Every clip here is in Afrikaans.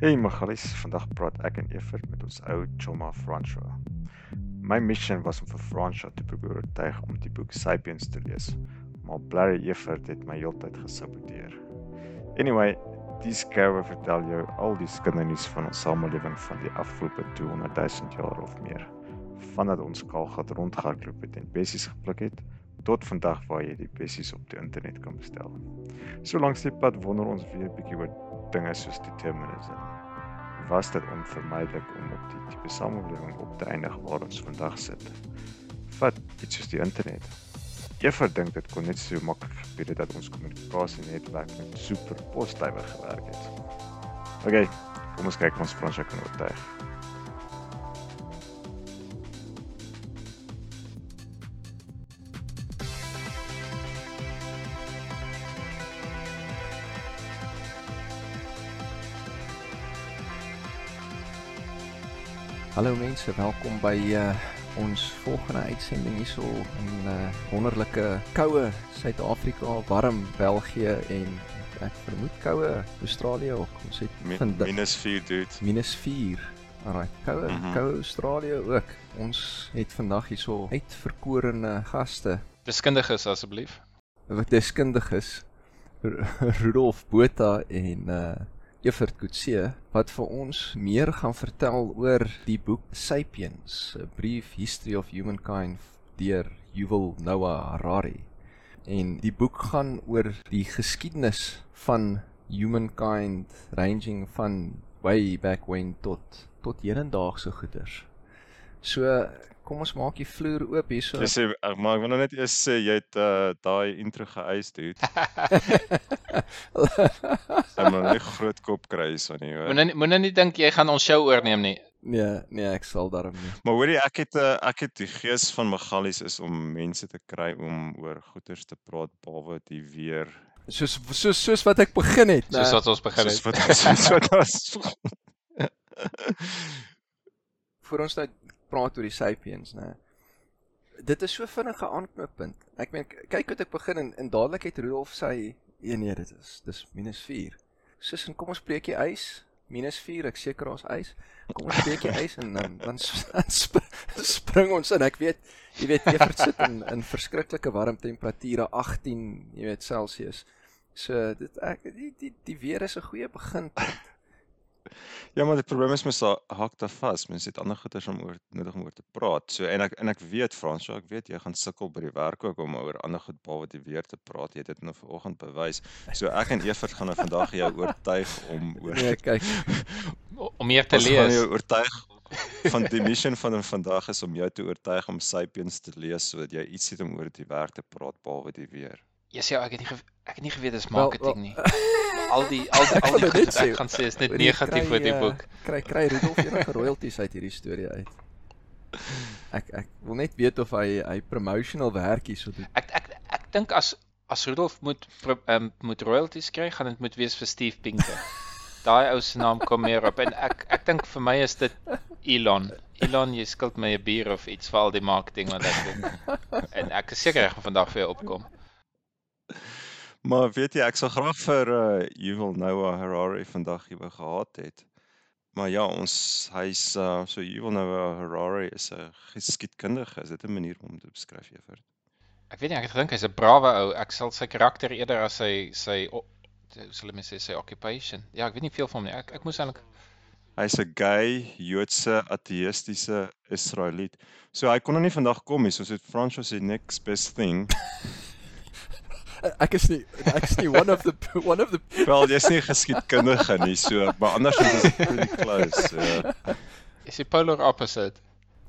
Hey Magalies, vandag praat ek en Evert met ons ou chomma François. My mission was om vir François te probeer oortuig om die boek Sapiens te lees, maar Blair Evert het my heeltyd gesaboteer. Anyway, die skerwe vertel jou al die skindernuus van ons samelewing van die afgelope 200 000 jaar of meer. Vandat ons kaalgat rondgehardloop het en bessies gepluk het, tot vandag waar jy die bessies op die internet kan bestel. So langs die pad wonder ons weer 'n bietjie oor dinge soos determinisme. Was dit onvermydelik om op die tipe samelewing op te eindig waar ons vandag sit? Vat iets soos die internet. Jy verdink dit kon net so maklik gebeur dat ons kommunikasienetwerk met super posstywe gewerk het. OK, kom ons kyk ons Frans kan oortuig. Hallo mense, welkom by uh ons volgende uitsending hierso in uh wonderlike koue Suid-Afrika, warm België en ek vermoed koue Australië ook. Ons het minus 4 dude. Minus 4. Alraai, koue mm -hmm. koue Australië ook. Ons het vandag hierso uitverkorene gaste. Deskundiges asseblief. Wat deskundiges? Rudolf Botha en uh Evert Kutse wat vir ons meer gaan vertel oor die boek Sapiens, A Brief History of Humankind deur Yuval Noah Harari. En die boek gaan oor die geskiedenis van humankind ranging van way back when tot tot hedendaagse goeders. So kom ons maak die vloer oop hierso. Jy sê maar ek wil nou net eers sê jy het uh, daai intro geëis dude. Ek moet net groot kop kry hierso nie hoor. Moenie moenie nie dink jy gaan ons show oorneem nie. Nee, nee, ek sal daarom nie. Maar hoorie, ek het uh, ek het die gees van Magalies is om mense te kry om oor goeters te praat behalwe die weer. Soos soos soos wat ek begin het, nee. Soos wat ons begin het. Soos wat soos wat ons Vir ons nou praat oor die sapiens, né? Dit is so vinnige aanknoppunt. Ek meen kyk hoe ek begin en, en dadelik het Rudolf sê, "Nee nee, dit is dis -4." Sussen, kom ons breek die ys. -4, ek seker ons ys. Kom ons breek die ys en dan dan spring ons in. Ek weet, jy weet, jy versit in in verskriklike warm temperature, 18, jy weet, Celsius. So dit ek die die die weer is 'n goeie beginpunt. Ja, maar die probleem is mens hak daar vas. Mens het ander goeters om oor nodig om oor te praat. So en ek en ek weet Frans, so ek weet jy gaan sukkel by die werk ook om oor ander goed behalwe die weer te praat. Jy het dit nou vanoggend bewys. So ek en Evert gaan nou vandag jou oortuig om oor Nee, kyk. om meer te lees. Ons gaan jou oortuig van die mission van vandag is om jou te oortuig om Sapiens te lees sodat jy iets het om oor die werk te praat behalwe die weer. Ja, yes, ja, ek het nie ek het nie geweet dis marketing nie. Well, well, al die al die al die goed ek gaan sê is net negatief oor die boek. Kry kry Rudolf enige royalties uit hierdie storie uit. Ek ek wil net weet of hy hy promotional werk hier so doen. Ek ek ek dink as as Rudolf moet um, moet royalties kry, gaan dit moet wees vir Steve Pinker. Daai ou se naam kom meer op en ek ek dink vir my is dit Elon. Elon, jy skuld my 'n bier of iets vir al die marketing wat ek doen. En ek is seker hy gaan vandag vir jou opkom. Maar weet jy, ek sou graag vir uh Yuval Noah Harari vandag hier wou gehad het. Maar ja, ons hy's uh so Yuval Noah Harari is 'n geskiedkundige. Is dit 'n manier om te beskryf Evert? Ek weet nie, ek het gedink hy's 'n brawe ou. Ek sal sy karakter eerder as sy sy hoe sal ek sê sy occupation. Ja, ek weet nie veel van hom nie. Ek ek moes eintlik Hy's 'n gay Joodse ateïstiese Israeliet. So hy kon nou nie vandag kom nie. So dit Francois se next best thing ek is nie ek is nie one of the one of the Wel, jy's nie geskiedkundige nie, so maar anders is dit pretty close. Ja. Is die polar opposite?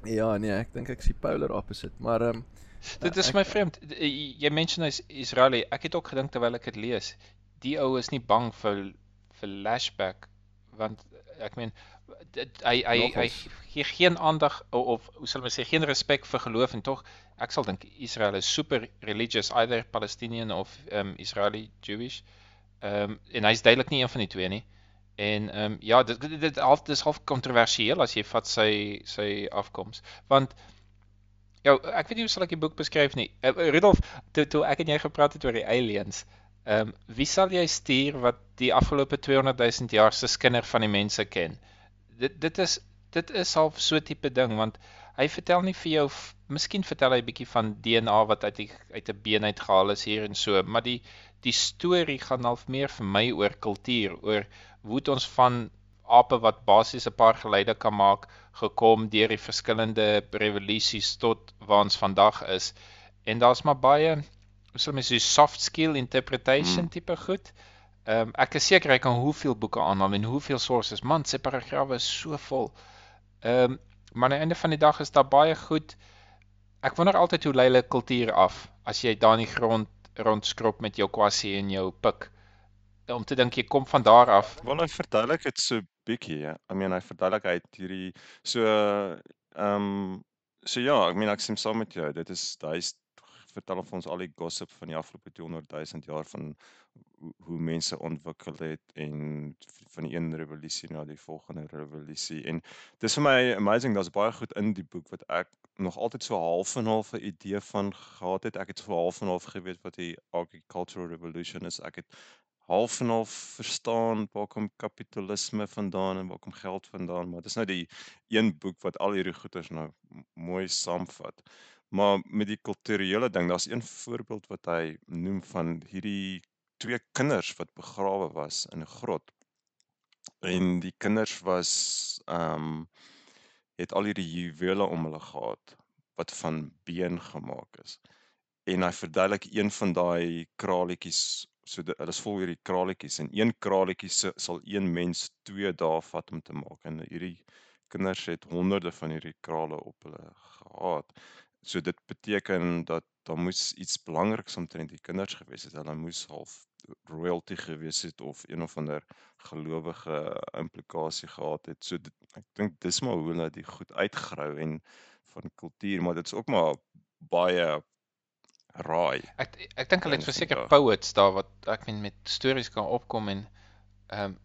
Ja, nee, ek dink ek is die polar opposite, maar ehm um, Dit is ek, my vreemd. Jy mention hy's Israeli. Ek het ook gedink terwyl ek dit lees, die ou is nie bang vir vir lashback want ek meen hy hy hy gee geen aandag of hoe sal ons sê geen respek vir geloof en tog ek sal dink Israel is super religious either Palestinian of um Israeli Jewish. Um en hy's duidelik nie een van die twee nie. En um ja, dit dit, dit half dis half kontroversieel as jy vat sy sy afkoms. Want ja, ek weet nie hoe sal ek die boek beskryf nie. Uh, Rudolf, toe toe ek en jy gepraat het oor die aliens, Ehm um, wie sal jy stuur wat die afgelope 200 000 jaar se skinder van die mense ken? Dit dit is dit is half so tipe ding want hy vertel nie vir jou miskien vertel hy 'n bietjie van DNA wat uit die, uit 'n been uitgehaal is hier en so, maar die die storie gaan half meer vir my oor kultuur, oor hoe ons van ape wat basies 'n paar geluide kan maak gekom deur die verskillende revolusies tot waar ons vandag is. En daar's maar baie sal mens so soft skill interpretation hmm. tipe goed. Ehm um, ek is seker hy kan hoeveel boeke aanhaal en hoeveel sources. Man, sy paragrawe is so vol. Ehm um, maar aan die einde van die dag is daar baie goed. Ek wonder altyd hoe lei hulle kultuur af as jy daar in die grond rondskrob met jou kwassie en jou pik. Om te dink jy kom van daar af. Wel hy verduidelik dit so bietjie, ja. I mean hy verduidelik hy hierdie so ehm um, so ja, ek meen ek stem saam met jou. Dit is hy's vertel of ons al die gossip van die afgelope 200 000 jaar van hoe, hoe mense ontwikkel het en van die een revolusie na die volgende revolusie en dis vir my amazing daar's baie goed in die boek wat ek nog altyd so half en half 'n idee van gehad. Het ek het so half en half geweet wat die agricultural revolution is. Ek het half en half verstaan waar kom kapitalisme vandaan en waar kom geld vandaan. Maar dit is nou die een boek wat al hierdie goeters nou mooi saamvat. Maar met die kulturele ding, daar's een voorbeeld wat hy noem van hierdie twee kinders wat begrawe was in 'n grot. En die kinders was ehm um, het al hierdie juwele om hulle gehad wat van been gemaak is. En hy verduidelik een van daai kraletjies, so dit is vol hierdie kraletjies en een kraletjie sal een mens 2 dae vat om te maak en hierdie kinders het honderde van hierdie krale op hulle gehad. So dit beteken dat daar moes iets belangriks omtrent die kinders gewees het. Hulle moes half royalty gewees het of een of ander gelowige implikasie gehad het. So dit, ek dink dis maar hoe hulle dit goed uitgrou en van kultuur, maar dit is ook maar baie raai. Ek ek dink hulle het verseker poets daar wat ek meen met stories kan opkom en ehm um,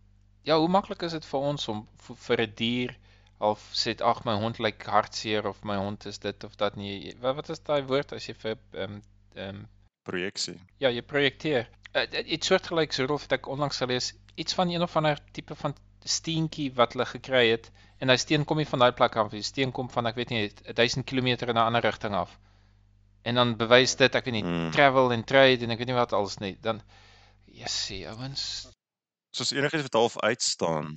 ja, hoe maklik is dit vir ons om vir 'n dier of sê ag my hond lyk hartseer of my hond is dit of dat nie wat wat is daai woord as jy vir ehm um, ehm um, projeksie. Ja jy projekteer. Uh, iets soortgelyk so roof het ek onlangs gelees. Iets van een of ander tipe van steentjie wat hulle gekry het en hy steen kom nie van daai plek af die steen kom van ek weet nie 1000 km in 'n ander rigting af. En dan bewys dit ek weet nie hmm. travel en trade en ek weet nie wat alles nie. Dan jessie ouens soos enigiets wat half uitstaan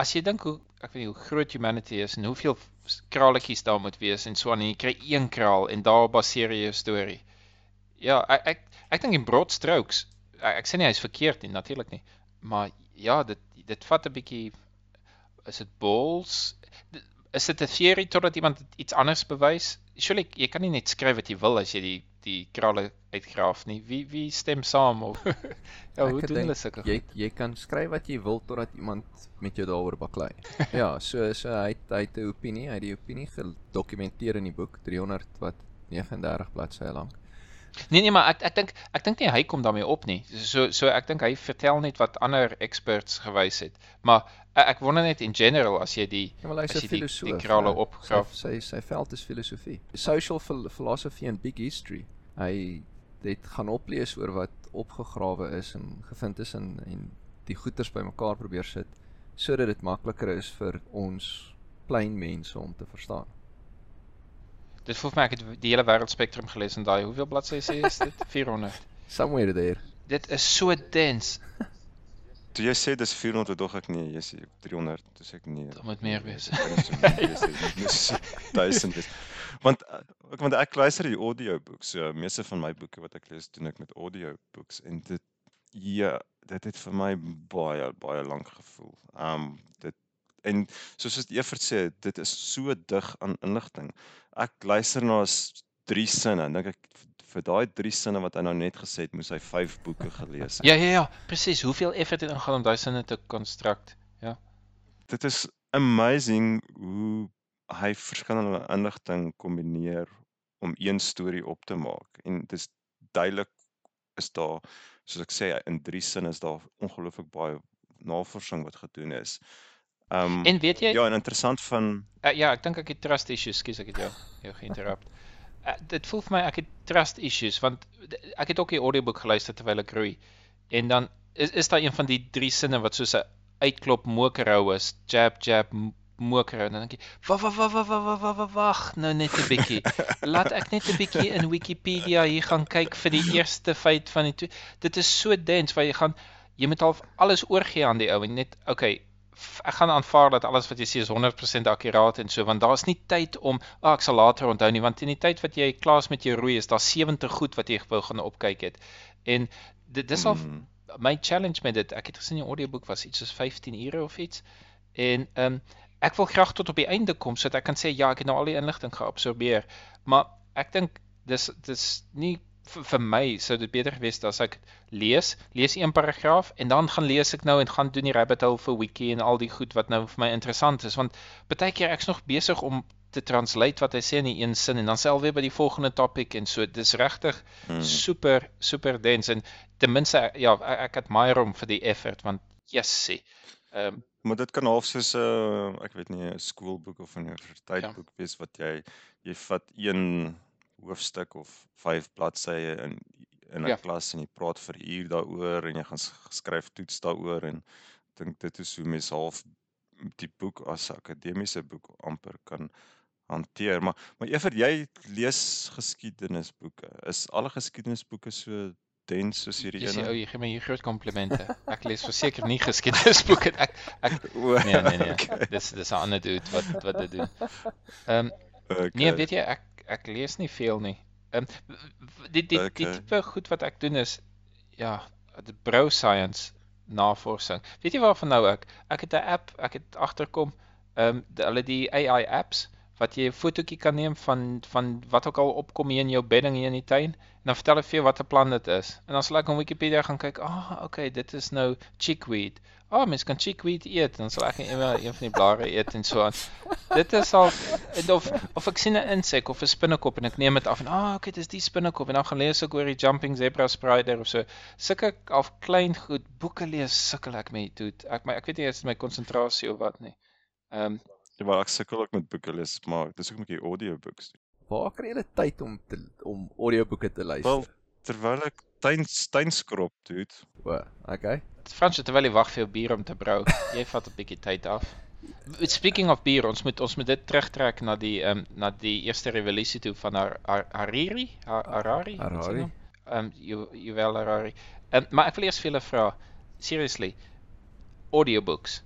as jy dink hoe ek weet nie hoe groot humanity is en hoeveel kraletjies daar moet wees en so aan en jy kry een kraal en daar baseer jy jou storie. Ja, ek ek ek dink in broad strokes ek, ek sê nie hy's verkeerd nie natuurlik nie, maar ja, dit dit vat 'n bietjie is dit balls is dit 'n theory totdat iemand iets anders bewys? Surely jy kan nie net skryf wat jy wil as jy die die krale uitgraaf nie. Wie wie stem saam of ja, hoe doen hulle sulke? Jy jy kan skryf wat jy wil totdat iemand met jou daaroor baklei. ja, so so hy hy het 'n opinie, hy het die opinie gedokumenteer in die boek 300 wat 39 bladsye lank. Nee nee, maar ek ek dink ek dink nie hy kom daarmee op nie. So so ek dink hy vertel net wat ander experts gewys het. Maar ek wonder net in general as jy die ja, as jy die, die krale ja. opgraaf. Sy sy veld is filosofie. Social philosophy and big history. Hy het gaan oplees oor wat opgegrawe is en gevind is in en die goeters bymekaar probeer sit sodat dit makliker is vir ons klein mense om te verstaan. Dit voel vir my ek het die hele wêreldspektrum gelees en daai hoeveel bladsye sê is dit 400. Somewhere there. Dit is so dens. Toe jy sê dis 400 dog ek nee, jy sê 300, dis ek nee. Dit moet meer wees. Dis duisend is. Want ek want ek luister die audiobooks. So meeste van my boeke wat ek lees doen ek met audiobooks en dit ja, dit het vir my baie baie lank gevoel. Um dit en soos dit Evert sê, dit is so dig aan inligting. Ek luister na drie sinne en dink ek vir daai drie sinne wat hy nou net gesê het, moes hy vyf boeke gelees het. Ja ja ja, presies. Hoeveel effort het ingaan om daai sinne te konstrukt? Ja. Dit is amazing hoe hy verskillende inligting kombineer om een storie op te maak en dit is duidelik is daar soos ek sê in drie sinne is daar ongelooflik baie navorsing wat gedoen is. Ehm um, En weet jy Ja, en interessant van uh, ja, ek dink ek het trust issues, skus ek het jou jou geïnterrupt. Uh, dit voel vir my ek het trust issues want ek het ook die audioboek geluister terwyl ek roei en dan is is daar een van die drie sinne wat soos 'n uitklop mokerhou is, jab jab mokerhou en dan dink jy, "Wag, wag, wag, wag, wag, wag, wag, wag, nou net 'n bietjie. Laat ek net 'n bietjie in Wikipedia hier gaan kyk vir die eerste feit van die twee. Dit is so dens waar jy gaan jy moet al alles oorgee aan die ou en net okay, ek gaan aanvaar dat alles wat jy sê is 100% akkuraat en so want daar's nie tyd om ag oh, ek sal later onthou nie want in die tyd wat jy klaar is met jou roei is daar 70 goed wat jy wou gaan opkyk het. En dit dis al mm. my challenge met dit. Ek het gesien die audioboek was iets soos 15 ure of iets. En ehm um, ek wil graag tot op die einde kom sodat ek kan sê ja, ek het nou al die inligting geabsorbeer. Maar ek dink dis dis nie vir, vir my sou dit beter gewees het as ek lees, lees een paragraaf en dan gaan lees ek nou en gaan doen die rabbit hole vir wiki en al die goed wat nou vir my interessant is want baie keer ek's nog besig om te translate wat hy sê in die een sin en dan self weer by die volgende topic en so dis regtig hmm. super super dens en ten minste ja ek admire hom vir die effort want yes sê ehm um, maar dit kan half soos 'n uh, ek weet nie 'n skoolboek of 'n universiteitsboek ja. wees wat jy jy vat een hoofstuk of 5 bladsye in in 'n ja. klas en jy praat vir uur daaroor en jy gaan skryf toets daaroor en dink dit is hoe mens half die boek as akademiese boek amper kan hanteer. Maar maar Evert, jy lees geskiedenisboeke. Is alle geskiedenisboeke so dens soos hierdie ene? Jy, jy gee my hier groot komplimente. Ek lees verseker nie geskiedenisboeke ek ek nee nee nee. Okay. Dis dis 'n ander dude wat wat dit doen. Ehm um, okay. nee, weet jy ek ek lees nie veel nie. Ehm um, die die okay. die tipe goed wat ek doen is ja, die brow science navorsing. Weet jy waarvan nou ek? Ek het 'n app, ek het agterkom ehm um, hulle die AI apps wat jy 'n fotootjie kan neem van van wat ook al opkom hier in jou bedding hier in die tuin en dan vertel ek vir jou wat 'n plan dit is. En dan sal ek op Wikipedia gaan kyk, "Ah, oh, okay, dit is nou chickweed." Ah, oh, mens kan chickweed eet, dan sal ek een, een van die blare eet en so aan. Dit is al of of ek sien 'n insek of 'n spinnekop en ek neem dit af en ah, oh, okay, dis die spinnekop en dan gaan lees ek oor die jumping zebra spider of so. Sulke af klein goed boeke lees sukkel ek met dit. Ek my ek weet nie is my konsentrasie of wat nie. Ehm um, Ja, maar ek sukkel ook met boeke lees, maar dis ook 'n bietjie audiobooks. Waar kry jy tyd om te om audioboeke te luister? Wel, terwyl ek tuin tuin skrop doen. O, okay. Frans, terwyl jy wag vir jou bier om te brou, jy vat 'n bietjie tyd af. Speaking of bier, ons moet ons moet dit terugtrek na die ehm um, na die eerste revolusie toe van Har Har Hariri, Har Harari. Harari. Ehm um, jy jy wel Harari. Ehm um, maar ek wil eers vir julle vra, seriously, audiobooks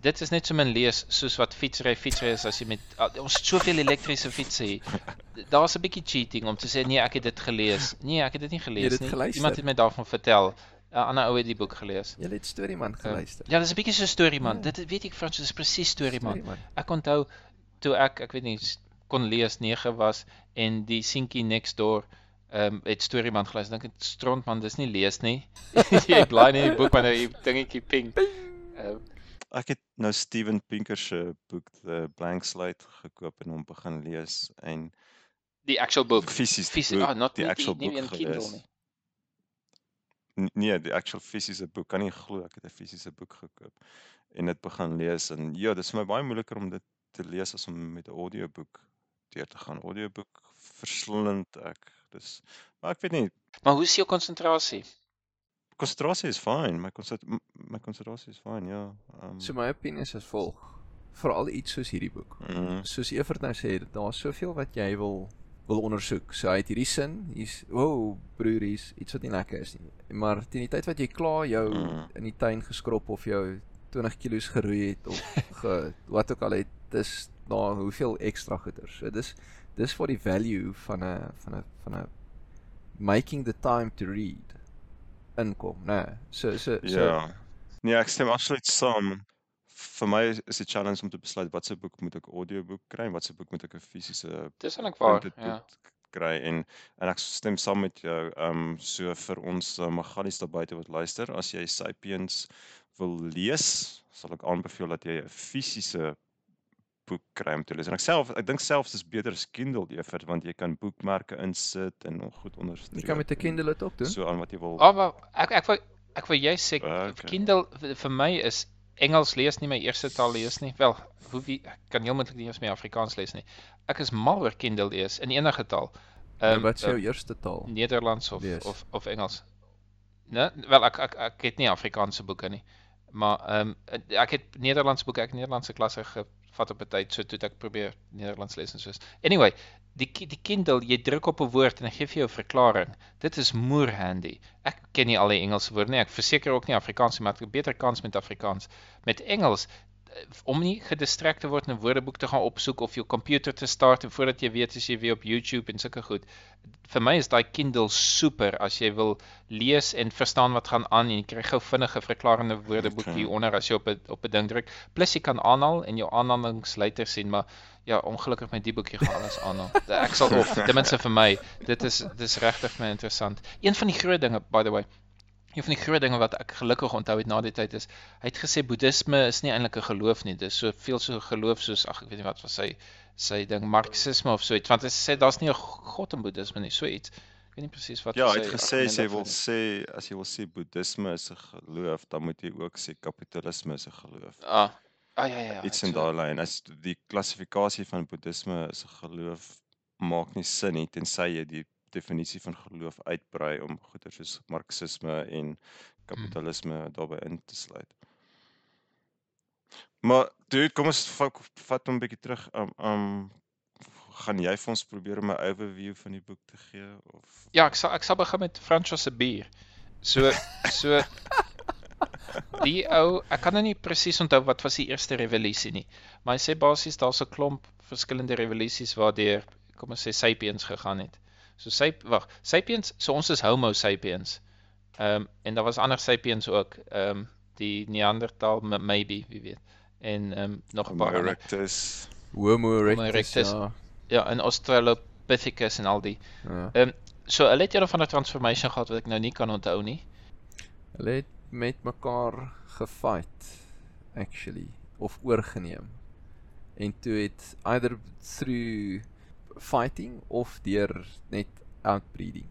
dit is net so min lees soos wat fietsry fietsry is as jy met uh, ons soveel elektriese fietsse hier. Daar's 'n bietjie cheating om te sê nee, ek het dit gelees. Nee, ek het dit nie gelees nie. Geluister. Iemand het my daarvan vertel. 'n ander ou het die boek gelees. Jy het Storyman ehm, geluister. Uh, ja, dis 'n bietjie so Storyman. Ja. Dit weet ek Frans, dis presies Storyman. Storyman. Ek onthou toe ek ek weet nie kon lees 9 was en die seentjie next door ehm um, het Storyman gelees. Dink dit strontman, dis nie lees nie. jy blaai nie die boek maar nou dingetjie ping. Ehm uh, ek het nou Steven Pinker se boek The Blank Slate gekoop en hom begin lees en die actual boek fisies fisies ah not die actual boek nie Kindle nie Nee, die actual fisiese boek kan nie glo ek het 'n fisiese boek gekoop en dit begin lees en ja, dit is vir my baie moeiliker om dit te lees as om met 'n audioboek deur te gaan. Audioboek verslindend ek. Dis maar ek weet nie. Maar hoe is jou konsentrasie? Konsentrasie is fyn. My konsentrasie my konsentrasie is fyn, ja. Um, so my opinie is as volg. Veral iets soos hierdie boek. Mm. Soos Evert nou sê, daar's soveel wat jy wil wil ondersoek. So hy het hierdie sin, hier's wow, broer, hier's iets wat nie lekker is nie. Maar teen die tyd wat jy klaar jou mm. in die tuin geskrop of jou 20 kg geroei het of ge, wat ook al het, dis daar hoeveel ekstra goeder. So dis dis vir die value van 'n van 'n van 'n making the time to read inkom, né? Nee. So so so Ja. Nee, ek stem absoluut saam. Vir my is die challenge om te besluit watse boek moet ek audioboek kry en watse boek moet ek 'n fisiese Dis eintlik waar, ja. kry en en ek stem saam met jou. Ehm um, so vir ons uh, magalies daar buite wat luister, as jy Sapiens wil lees, sal ek aanbeveel dat jy 'n fisiese boek kry om te lees. En ek self ek dink selfs is beter as Kindle ewer want jy kan boekmerke insit en nog goed onderstreep. Jy kan met 'n Kindle dit ook doen. So aan wat jy wil. Ah, maar ek ek wou ek wou jy sê okay. Kindle vir my is Engels lees nie my eerste taal lees nie. Wel, hoe wie kan jy moontlik nie eens my Afrikaans lees nie. Ek is mal oor Kindle lees in enige taal. Ehm um, wat is jou um, eerste taal? Nederlands of lees. of of Engels. Nee, wel ek ek ek het nie Afrikaanse boeke nie. Maar ehm um, ek het Nederlandse boeke, ek het Nederlandse klasse gevat op 'n tyd, so toe ek probeer Nederlands lees en soos. Anyway, die die Kindle, jy druk op 'n woord en hy gee vir jou 'n verklaring. Dit is moer handy. Ek ken nie al die Engelse woorde nie. Ek verseker ook nie Afrikaans nie, maar ek het beter kans met Afrikaans. Met Engels om nie gedistrek te word en 'n woordeboek te gaan opsoek of jou komputer te start en voordat jy weet as jy weer op YouTube en sulke goed. Vir my is daai Kindle super as jy wil lees en verstaan wat gaan aan en jy kry gou vinnige verklarende woordeboek okay. hier onder as jy op 'n op 'n ding druk. Plus jy kan aanhaal en jou aanhalingsleiter sien, maar ja, ongelukkig met die boekie gaan alles aanhaal. Ek sal of ten minste vir my, dit is dis regtig my interessant. Een van die groot dinge by the way Een van die groot dinge wat ek gelukkig onthou het na die tyd is, hy het gesê boeddhisme is nie eintlik 'n geloof nie, dis so veel so geloof soos ag ek weet nie wat was sy sy ding marxisme of so iets, want hy sê daar's nie 'n god in boeddhisme nie, so iets. Ek weet nie presies wat ja, hy sê. Ja, hy het gesê as jy wil sê as jy wil sê boeddhisme is 'n geloof, dan moet jy ook sê kapitalisme is 'n geloof. Ah. Ah ja ja ja. Iets in daai lyn. As die klassifikasie van boeddhisme is 'n geloof maak nie sin nie tensy jy die definisie van geloof uitbrei om goeie soos marxisme en kapitalisme hmm. daarbey in te sluit. Maar dude, kom ons vat, vat hom 'n bietjie terug. Um um gaan jy vir ons probeer om 'n overview van die boek te gee of Ja, ek sal ek sal begin met Francois se bier. So so die ou, ek kan nou nie presies onthou wat was die eerste revolusie nie, maar hy sê basies daar's 'n klomp verskillende revolusies waardeur kom ons sê sapiens gegaan het. So sap wag, sapiens, so ons is homo sapiens. Ehm um, en daar was ander sapiens ook, ehm um, die Neanderthal maybe, wie weet. En ehm um, nog 'n paar erectus, Homo erectus. Homo erectus. Ja. ja, en Australopithecus en al die. Ja. Ehm um, so hulle het julle van 'n transformation gehad wat ek nou nie kan onthou nie. Hulle het met mekaar gefight actually of oorgeneem. En toe het either through fighting of deur net outbreeding?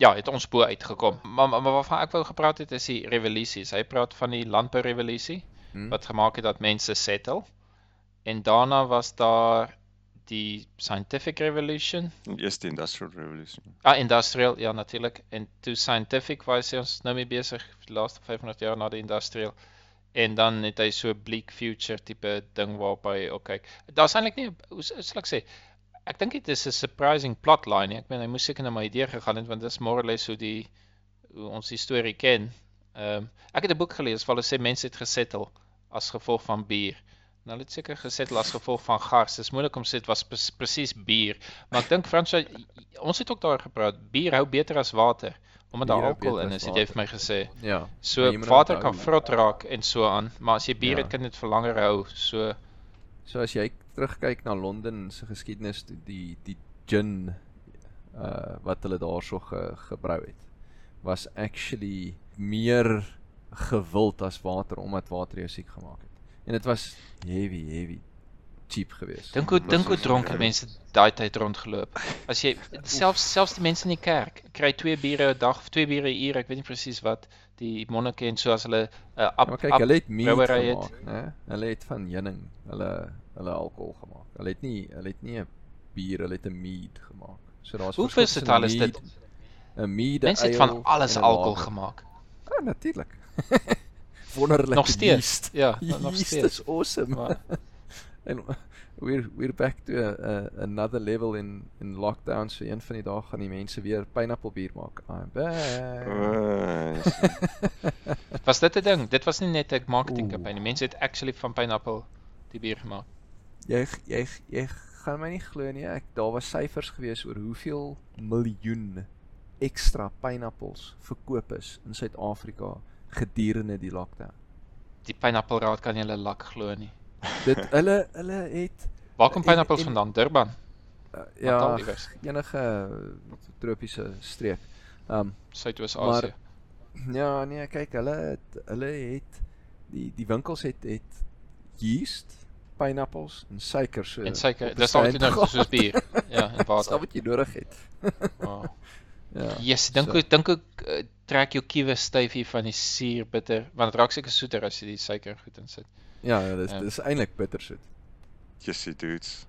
Ja, het ons bo uitgekom. Maar maar waarvan ek wou gepraat het is die revolusies. Hy praat van die landbourevolusie hmm. wat gemaak het dat mense settle. En daarna was daar die scientific revolution. Die eerste industrial revolution. Ah, industrial, ja natuurlik. En toe scientific was ons nou mee besig die laaste 500 jaar na die industrial en dan het hy so bleak future tipe ding waarop hy ook kyk. Daar's eintlik nie hoe sal ek sê ek dink dit is 'n surprising plotline. Ek meen hy moes seker na my idee gegaan het want dit is more or less hoe die hoe ons die storie ken. Ehm um, ek het 'n boek gelees waar hulle sê mense het gesettle as gevolg van bier. Nou hulle het seker gesettle as gevolg van gas. Dit is moeilik om sê dit was presies bier, maar ek dink Fransjo ons het ook daar gepraat. Bier hou beter as water omdat daar alkohol in is, het jy vir my gesê. Ja. So water kan vrot raak en so aan, maar as jy bier ja. het kan dit vir langer hou. So So as jy terugkyk na Londen se geskiedenis, die die gin uh wat hulle daarso ge, gebrou het, was actually meer gewild as water omdat water jou siek gemaak het. En dit was heavy, heavy cheap geweest. Dink hoe dink hoe dronke mense daai tyd rondgeloop. As jy selfs selfs die mense in die kerk kry twee biere 'n dag of twee biere 'n uur, ek weet nie presies wat die monnike en so as hulle 'n uh, ap, ja, kyk, hulle het meat gemaak, né? Hulle het van heuning, hulle hulle alkohol gemaak. Hulle het nie hulle het nie 'n bier, hulle het 'n mead gemaak. So daar's Hoe verstaan is dit? 'n mead. Mense het van alles alkohol gemaak. Ja, natuurlik. Wonderlik. Nog steeds. Ja, nog steeds. Dis awesome. Maar, en we're we're back to a, a, another level in in lockdown so een van die dae gaan die mense weer pineappelbier maak. I'm back. was dit 'n ding? Dit was nie net 'n marketing kampanje nie. Mense het actually van pineappel die bier gemaak. Jy jy jy gaan my nie glo nie. Ek daar was syfers gewees oor hoeveel miljoen ekstra pineappels verkoop is in Suid-Afrika gedurende die lockdown. Die pineappelraad kan jy hulle lak glo nie dit hulle hulle het Waar kom pineappels vandaan? Durban. Uh, ja, enige tropiese streek. Um Suidoos-Asië. Ja, nee, kyk, hulle het hulle het die die winkels het het yeast, pineappels en suiker so. En suiker, dis al wat jy nou soos bier. ja, en water. Dis wat jy nodig het. oh. Ja. Yes, dink ek so. dink ek uh, trek jou kiewe styf hier van die suur bitter, want dit raak seker soeter as jy die suiker goed insit. Ja, ja, dis um, dis eintlik bittersoet. Jessie dudes.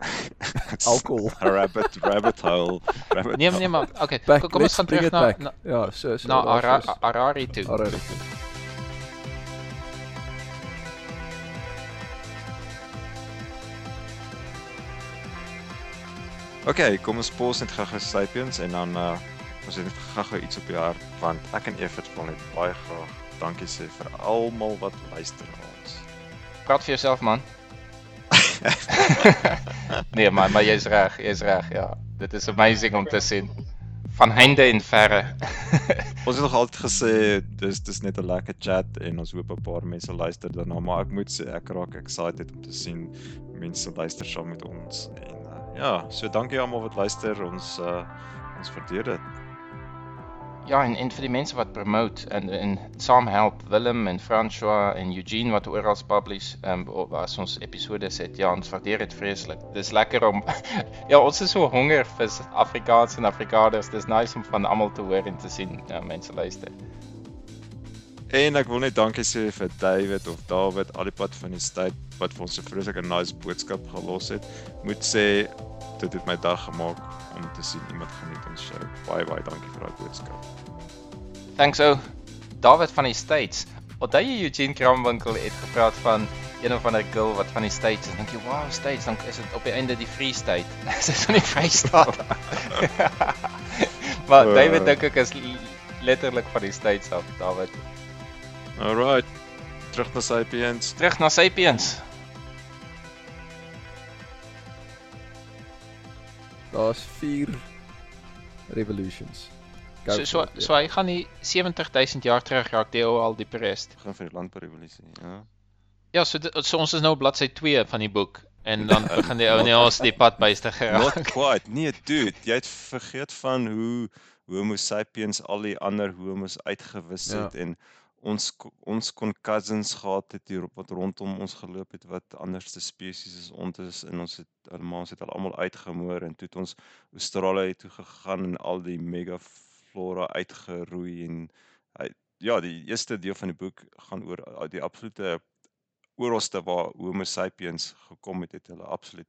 Alcohol. rabbit rabbit hole. Rabbit Nee, nee, maar okay, Back, kom, ons gaan terug na na, Ja, so so. na Ara, Harari toe. Harari toe. Okay, kom ons pos net gou-gou Sapiens en dan uh ons het net gou-gou iets op die hart want ek en Evert wil net baie graag dankie sê vir almal wat luister ons. Praat vir jouself man. nee, maar maar jy's reg, jy's reg, ja. Dit is amazing om te sien. Van heinde en verre. Ons het nog altyd gesê dis dis net 'n lekker chat en ons hoop 'n paar mense luister daarna, maar ek moet sê ek raak excited om te sien mense luister saam met ons en uh, ja, so dankie almal wat luister. Ons uh ons waardeer dit. Ja, en en vir die mense wat promote en en saam help, Willem en François en Eugene wat oral publish, ehm um, as ons episode sit. Ja, ons waardeer dit vreeslik. Dis lekker om ja, ons is so honger vir Afrikaans en Afrikaners. Dis nice om van almal te hoor en te sien ja, mense luister. En ek wil net dankie sê vir David of David al die pad van die tyd wat vir ons 'n vreeslike nice boodskap gelos het. Moet sê dit het my dag gemaak om te sien iemand geniet ons show. Baie baie dankie vir daai boodskap. Thanks ou. David van die States. Onthou jy Eugene Kramwinkel het gepraat van een of ander girl wat van die States is. Dink jy, "Wow, States, dan is dit op die einde die Free State." Dis is van die Vrystaat. maar Uh. David dink ek is letterlik van die States af, David. Alright. Terug na Sapiens. Terug na Sapiens. Daar's 4 revolutions. Go So so it, so hy gaan die 70000 jaar terug raak ou al die rest. Begin vir die landbourevolusie, ja. Ja, so so ons is nou op bladsy 2 van die boek en dan begin die ou nie ons die pad byste Not geraak. quite. Nee, dude, jy het vergeet van hoe Homo sapiens al die ander homos uitgewis Ja. het en ons ons kon cousins gehad het hier op wat rondom ons geloop het wat anderste spesies is. Ons is en ons het almal ons het al almal uitgemoor en toe het ons Australië toe gegaan en al die megaflora uitgeroei en ja, die eerste deel van die boek gaan oor die absolute oralste waar Homo sapiens gekom het, het hulle absoluut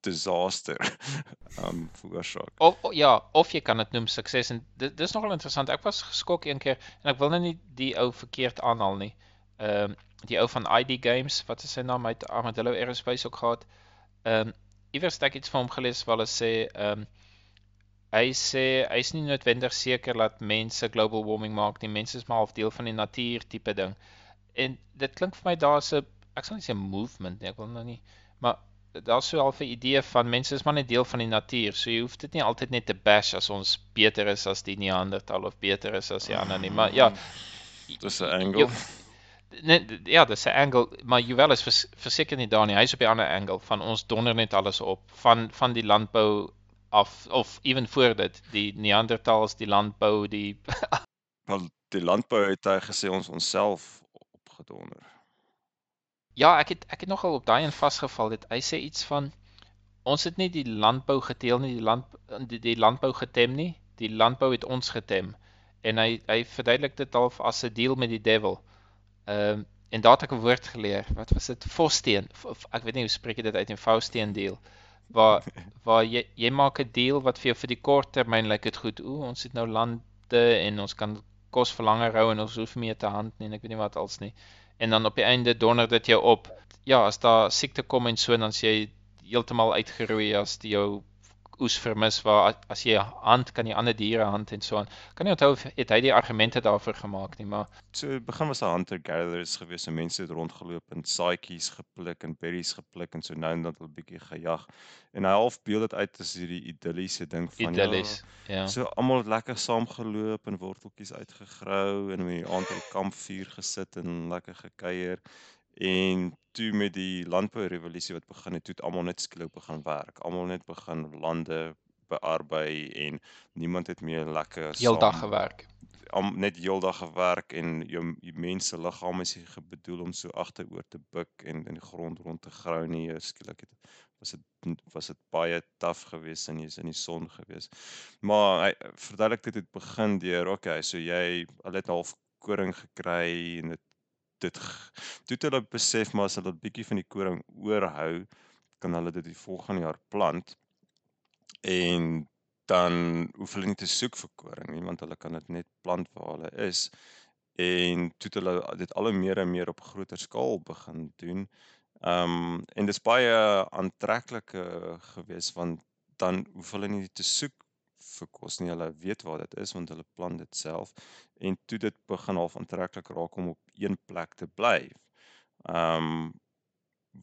disaster um veroorsaak. Of ja, of jy kan dit noem sukses en dit dis nogal interessant. Ek was geskok een keer en ek wil nou nie die ou verkeerd aanhaal nie. Ehm die ou van ID Games, wat is sy naam? Hy het Armadillo Aerospace ook gehad. Ehm iewers het ek iets van hom gelees waar hulle sê ehm hy sê hy's nie noodwendig seker dat mense global warming maak nie. Mense is maar half deel van die natuur tipe ding. En dit klink vir my daar's 'n ek sal nie sê movement nie, ek wil nou nie, maar daar's so half 'n idee van mense is maar net deel van die natuur. So jy hoef dit nie altyd net te bash as ons beter is as die Neanderthal of beter is as die ander nie. Maar ja, Dis 'n angle. net ja, dis 'n angle, maar Juwel is vers, verseker nie daar nie. Hy's op die ander angle van ons donder net alles op van van die landbou af of ewen voor dit, die Neandertals, die landbou, die Wel die landbou het hy gesê ons onsself opgedonder. Ja, ek het ek het nogal op daai een vasgeval dit. Hy sê iets van ons het nie die landbou geteel nie, die land die, die landbou getem nie. Die landbou het ons getem. En hy hy verduidelik dit half as 'n deal met die devil. Ehm en daar het ek 'n woord geleer. Wat was dit? Fossteen. F- f- Ek weet nie hoe spreek jy dit uit in Fausteen deal. Waar waar jy jy maak 'n deal wat vir jou vir die kort termyn lyk dit goed. Ooh, ons het nou lande en ons kan kos vir langer hou en ons hoef nie meer te hand nie en ek weet nie wat als nie en dan op die einde donder dit jou op. Ja, as daar siekte kom en so dan as jy heeltemal uitgeroei as die jou oes vermis waar as jy hand kan jy ander diere hand en so aan. Kan nie onthou het hy die argumente daarvoor gemaak nie, maar So begin was 'n hunter gatherers gewees, so mense het rondgeloop en saaitjies gepluk en berries gepluk en so nou en dan 'n bietjie gejag. En hy half beeld dit uit as hierdie idilliese ding van idyllies. Ja. Ja, so almal het lekker saamgeloop en worteltjies uitgegrou en om die aand by die kampvuur gesit en lekker gekuier. En toe met die landbourevolusie wat begin het, toe het almal net skielik begin werk. Almal net begin lande bearbei en niemand het meer lekker Heeldag gewerk. am, net heeldag gewerk en jou die mense liggaam is bedoel om so agteroor te buig en in die grond rond te grou nie. Skielik het was dit was dit baie taaf geweest en jy's in die son geweest. Maar hy verduidelik dit het begin deur okay, so jy al het half koring gekry en dit dit toe hulle besef maar as hulle 'n bietjie van die koring oorhou kan hulle dit die volgende jaar plant. En dan hoef hulle nie te soek vir koring nie want hulle kan dit net plant waar hulle is en toe hulle dit al hoe meer en meer op groter skaal begin doen. Ehm um, en dit is baie aantreklik geweest want dan hoef hulle nie te soek vir kos nie. Hulle weet waar dit is want hulle plant dit self en toe dit begin half aantreklik raak om op een plek te bly. Ehm um,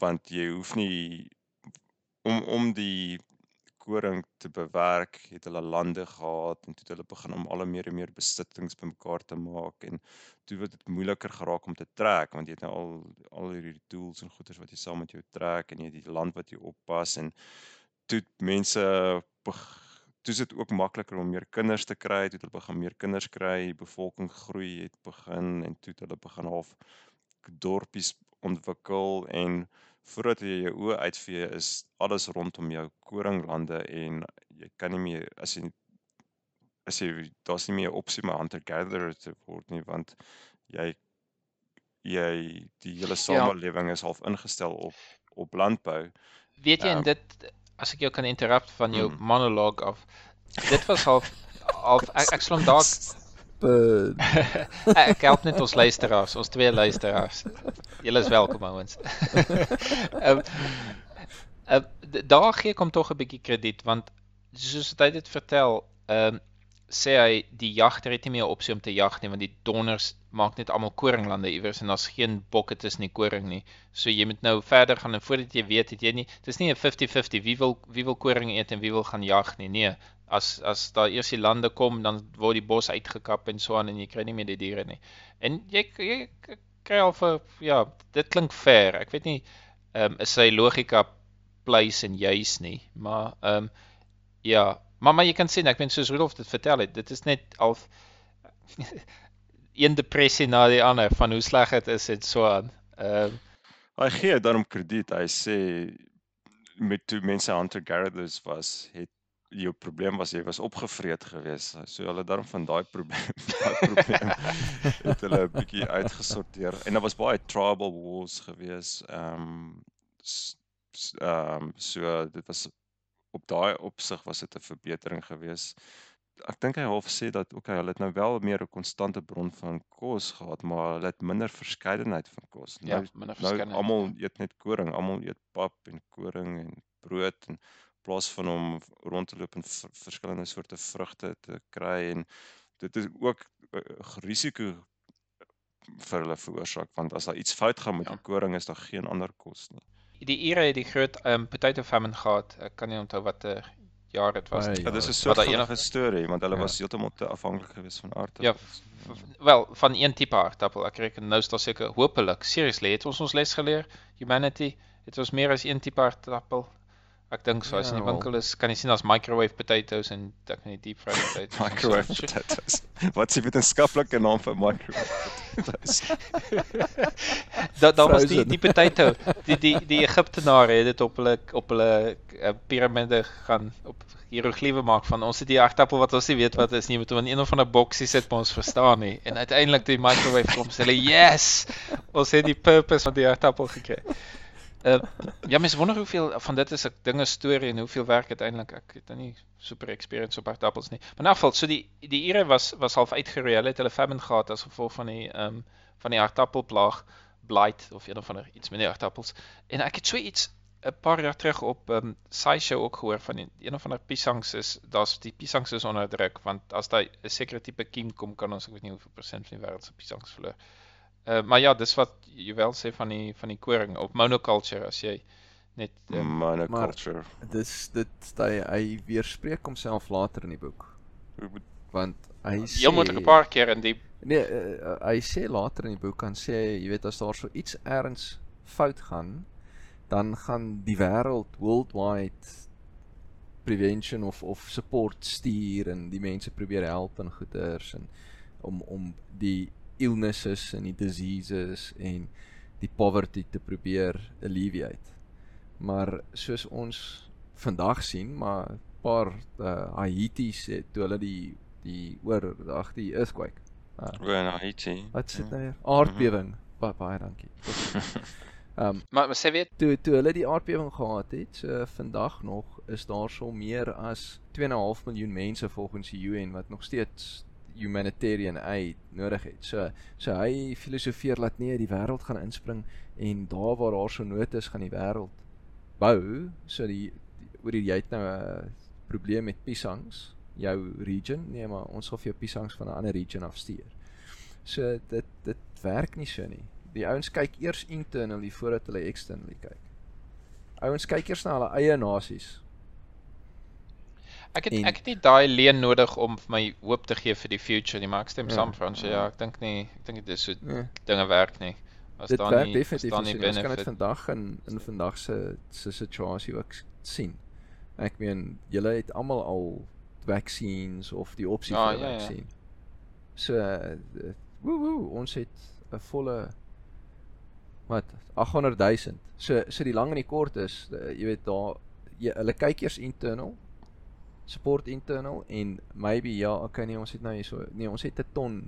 want jy hoef nie om om die koring te bewerk, het hulle lande gehad en toe het hulle begin om al meer en meer besittings bymekaar te maak en toe word dit moeiliker geraak om te trek want jy het nou al al hierdie tools en goederes wat jy saam met jou trek en jy het die land wat jy oppas en toe mense toe is dit ook makliker om meer kinders te kry, toe het hulle begin meer kinders kry, die bevolking groei het begin en toe het hulle begin half dorpies ontwikkel en voordat jy jou oë uitvee is alles rondom jou koringlande en jy kan nie meer as jy as jy daar's nie meer 'n opsie om hunter gatherer te word nie want jy jy die hele ja. samelewing ja. is half ingestel op op landbou. Weet jy um, en dit as ek jou kan interrupt van jou hmm. monoloog af dit was half half ek, ek slom dalk ek help net ons luisteraars, ons twee luisteraars. Julle is welkom ouens. Ehm um, daar gee kom tog 'n bietjie krediet want soos hy dit vertel, ehm um, sê hy die jagter het nie meer opsie om te jag nie want die donners maak net almal koringlande iewers en daar's geen bokke tussen die koring nie. So jy moet nou verder gaan en voordat jy weet het jy nie dis nie 'n 50-50 wie wil wie wil koring eet en wie wil gaan jag nie. Nee, as as daar eers die lande kom dan word die bos uitgekap en so aan en jy kry nie meer die diere nie. En jy jy kry al vir ja, dit klink fair. Ek weet nie ehm um, is sy logika pleis en juis nie, maar ehm um, ja, maar maar jy kan sien ek meen soos Rudolf dit vertel het, dit is net al een depressie na die ander van hoe sleg dit is en so aan. Ehm um, hy gee daarom krediet. Hy sê met toe mense hunter gatherers was, het jou probleem was jy was opgevreet geweest. So hulle daarom van daai probleem, daai probleem het hulle 'n bietjie uitgesorteer. En daar was baie tribal wars geweest. Ehm um, ehm um, so dit was op daai opsig was dit 'n verbetering geweest. Ek dink hy half sê dat okay, hulle het nou wel meer 'n konstante bron van kos gehad, maar hulle het minder verskeidenheid van kos. Ja, nou, minder verskeidenheid. Nou almal eet net koring, almal eet pap en koring en brood en plaas van om rond te loop en verskillende soorte vrugte te kry en dit is ook 'n uh, risiko vir hulle veroorsaak want as daar iets fout gaan met ja. die koring is daar geen ander kos nie. Die Ire het die groot um, potato famine gehad. Ek kan nie onthou watter jaar dit was nie. Ja, dit is 'n soort van enige storie want hulle ja. was heeltemal te afhanklik geweest van aardappels. Ja, wel van een tipe aardappel. Ek reken nou is daar seker hopelik seriously het ons ons les geleer humanity het ons meer as een tipe aardappel Ek dink so as in die ja, winkel is, kan jy sien daar's microwave potatoes en ek weet nie deep fried potatoes. microwave potatoes. Wat is die wetenskaplike naam vir microwave potatoes? Daar daar was die die potato, die die die Egiptenare het dit op hulle op hulle uh, piramide gaan op hieroglife maak van ons het die aardappel wat ons nie weet wat is nie, moet in een of ander boksie sit maar ons verstaan nie. En uiteindelik toe die microwave kom, sê hulle, "Yes! Ons het die purpose van die aardappel gekry." Uh, ja, mense wonder hoeveel van dit is 'n dinge storie en hoeveel werk uiteindelik ek het nie super experience op aardappels nie. Maar in elk geval, so die die ure was was half uitgeroei. Hulle het hulle famine gehad as gevolg van die ehm um, van die aardappelplaag blight of een of ander iets met die aardappels. En ek het so iets 'n paar jaar terug op ehm um, SciShow ook gehoor van die, een of ander piesangs is daar's die piesangs is onder druk want as daai 'n sekere tipe kiem kom kan ons ek weet nie hoeveel persent van die wêreld se piesangs verloor. Uh, maar ja, dis wat jy wel sê van die van die koring op monoculture as jy net um, monoculture. Dis dit hy hy weerspreek homself later in die boek. Want hy sê Jy moet 'n paar keer in die Nee, uh, hy sê later in die boek kan sê jy weet as daar so iets erns fout gaan, dan gaan die wêreld worldwide prevention of of support stuur en die mense probeer help en goeders en om om die illnesses en die diseases en die poverty te probeer alleviate. Maar soos ons vandag sien, maar 'n paar uh, Haiti's het toe hulle die die oor ag die earthquake. Uh, in Haiti. Wat sit daar? Ja. Aardbewing. Mm -hmm. Baie baie dankie. Ehm um, maar, maar sê weet toe toe hulle die aardbewing gehad het, so vandag nog is daar so meer as 2.5 miljoen mense volgens die UN wat nog steeds humanitarian aid nodig het. So so hy filosofeer dat nee, die wêreld gaan inspring en daar waar daar so nood is, gaan die wêreld bou. So die, die oor die jy het nou 'n probleem met piesangs, jou region. Nee, maar ons sal vir jou piesangs van 'n ander region afstuur. So dit dit werk nie so nie. Die ouens kyk eers internally voordat hulle externally kyk. Ouens kyk eers na hulle eie nasies Ek het en, ek het nie daai leen nodig om my hoop te gee vir die future nie, maar ek stem ja, saam Frans. Ja, ja, ek dink nie, ek dink dit is so ja. dinge werk nie. As dit daar nie as daar nie binne kan dit vandag in in vandag se se situasie ook sien. Ek meen julle het almal al vaksines of die opsie ja, vir ja, vaksin. Ja. So uh, woe woe ons het 'n volle wat 800 000. So so die lang en die kort is uh, jy weet daar jy, hulle kyk eers internal support internal en maybe ja, okay nee, ons het nou hierso nee, ons het 'n ton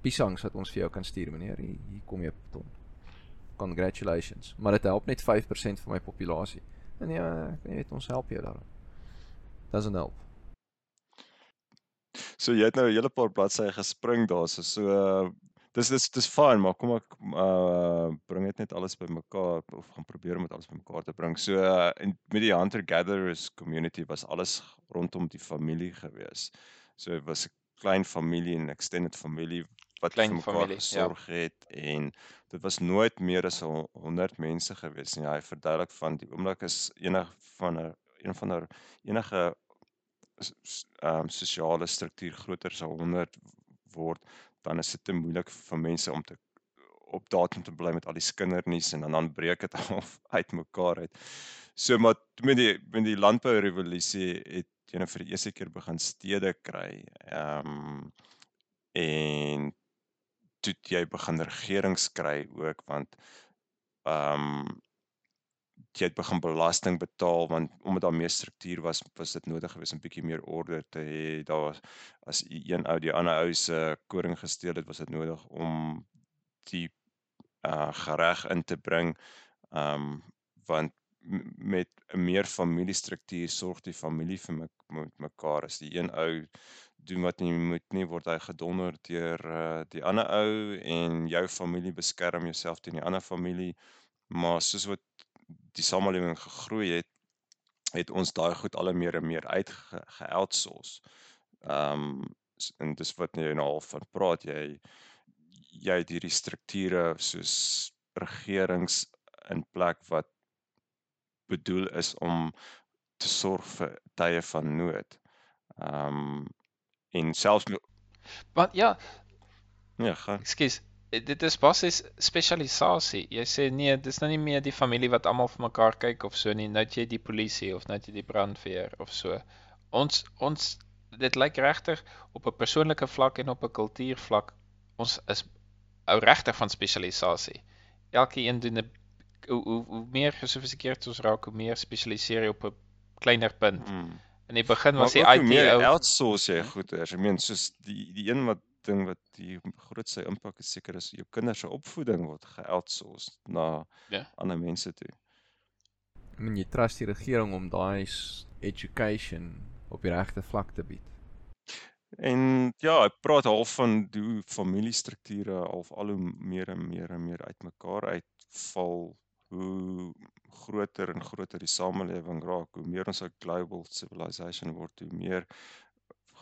piesangs wat ons vir jou kan stuur meneer. Hier, hier kom jy 'n ton. Congratulations. Maar dit help net 5% van my populasie. En ja, jy weet ons help jou daarin. Doesn't help. So jy het nou 'n hele paar bladsye gespring daar so so dis dis dis fyn maar kom ek uh bring dit net alles bymekaar of gaan probeer om dit alles bymekaar te bring. So uh, en met die hunter gatherers community was alles rondom die familie gewees. So dit was 'n klein familie en extended familie wat klein familie ja. gesorg ja. het en dit was nooit meer as 100 mense gewees nie. Hy verduidelik van die oomblik is enig van 'n een van der enige ehm um, sosiale struktuur groter as 100 word dan is dit te moeilik vir mense om te op datum te bly met al die skindernuus en dan dan breek dit af uitmekaar uit. So maar met die met die landbou revolusie het jy nou vir die eerste keer begin stede kry. Ehm um, en toe jy begin regerings kry ook want ehm um, jy het begin belasting betaal want omdat daar meer struktuur was was dit nodig geweest om 'n bietjie meer orde te hê. Daar was as een ou die ander ou se koring gesteel het was dit nodig om die uh gereg in te bring um want met 'n meer familiestruktuur sorg die familie vir me, met mekaar. As die een ou doen wat nie moet nie word hy gedonder deur uh, die ander ou en jou familie beskerm jouself teen die ander familie. Maar soos wat die samelewing gegroei het, het ons daai goed al meer en meer uitgeoutsource. Ehm um, en dis wat jy nou al van praat jy jy het hierdie strukture soos regerings in plek wat bedoel is om te sorg vir tye van nood. Ehm um, en selfs wat ja ja, gaan. Ekskuus, dit is basies spesialisasie. Jy sê nee, dis nou nie meer die familie wat almal vir mekaar kyk of so nie. Nou jy die polisie of nou jy die brandweer of so. Ons ons dit lyk regtig op 'n persoonlike vlak en op 'n kultuurvlak ons is ou regtig van spesialisasie. Elke een doen 'n hoe, hoe hoe meer gesofistikeerd ons raak, hoe meer spesialiseer jy op 'n kleiner punt. Hmm. In die begin was die IT ou outsource jy goeders. Ek meen soos die die een wat ding wat die grootste impak is seker is jou kinders se opvoeding word geoutsource na ja. ander mense toe. Ek meen jy trust die regering om daai education op die regte vlak te bied. En ja, ek praat half van hoe familiestrukture half al hoe meer en meer en meer uitmekaar uitval hoe groter en groter die samelewing raak, hoe meer ons 'n global civilization word, hoe meer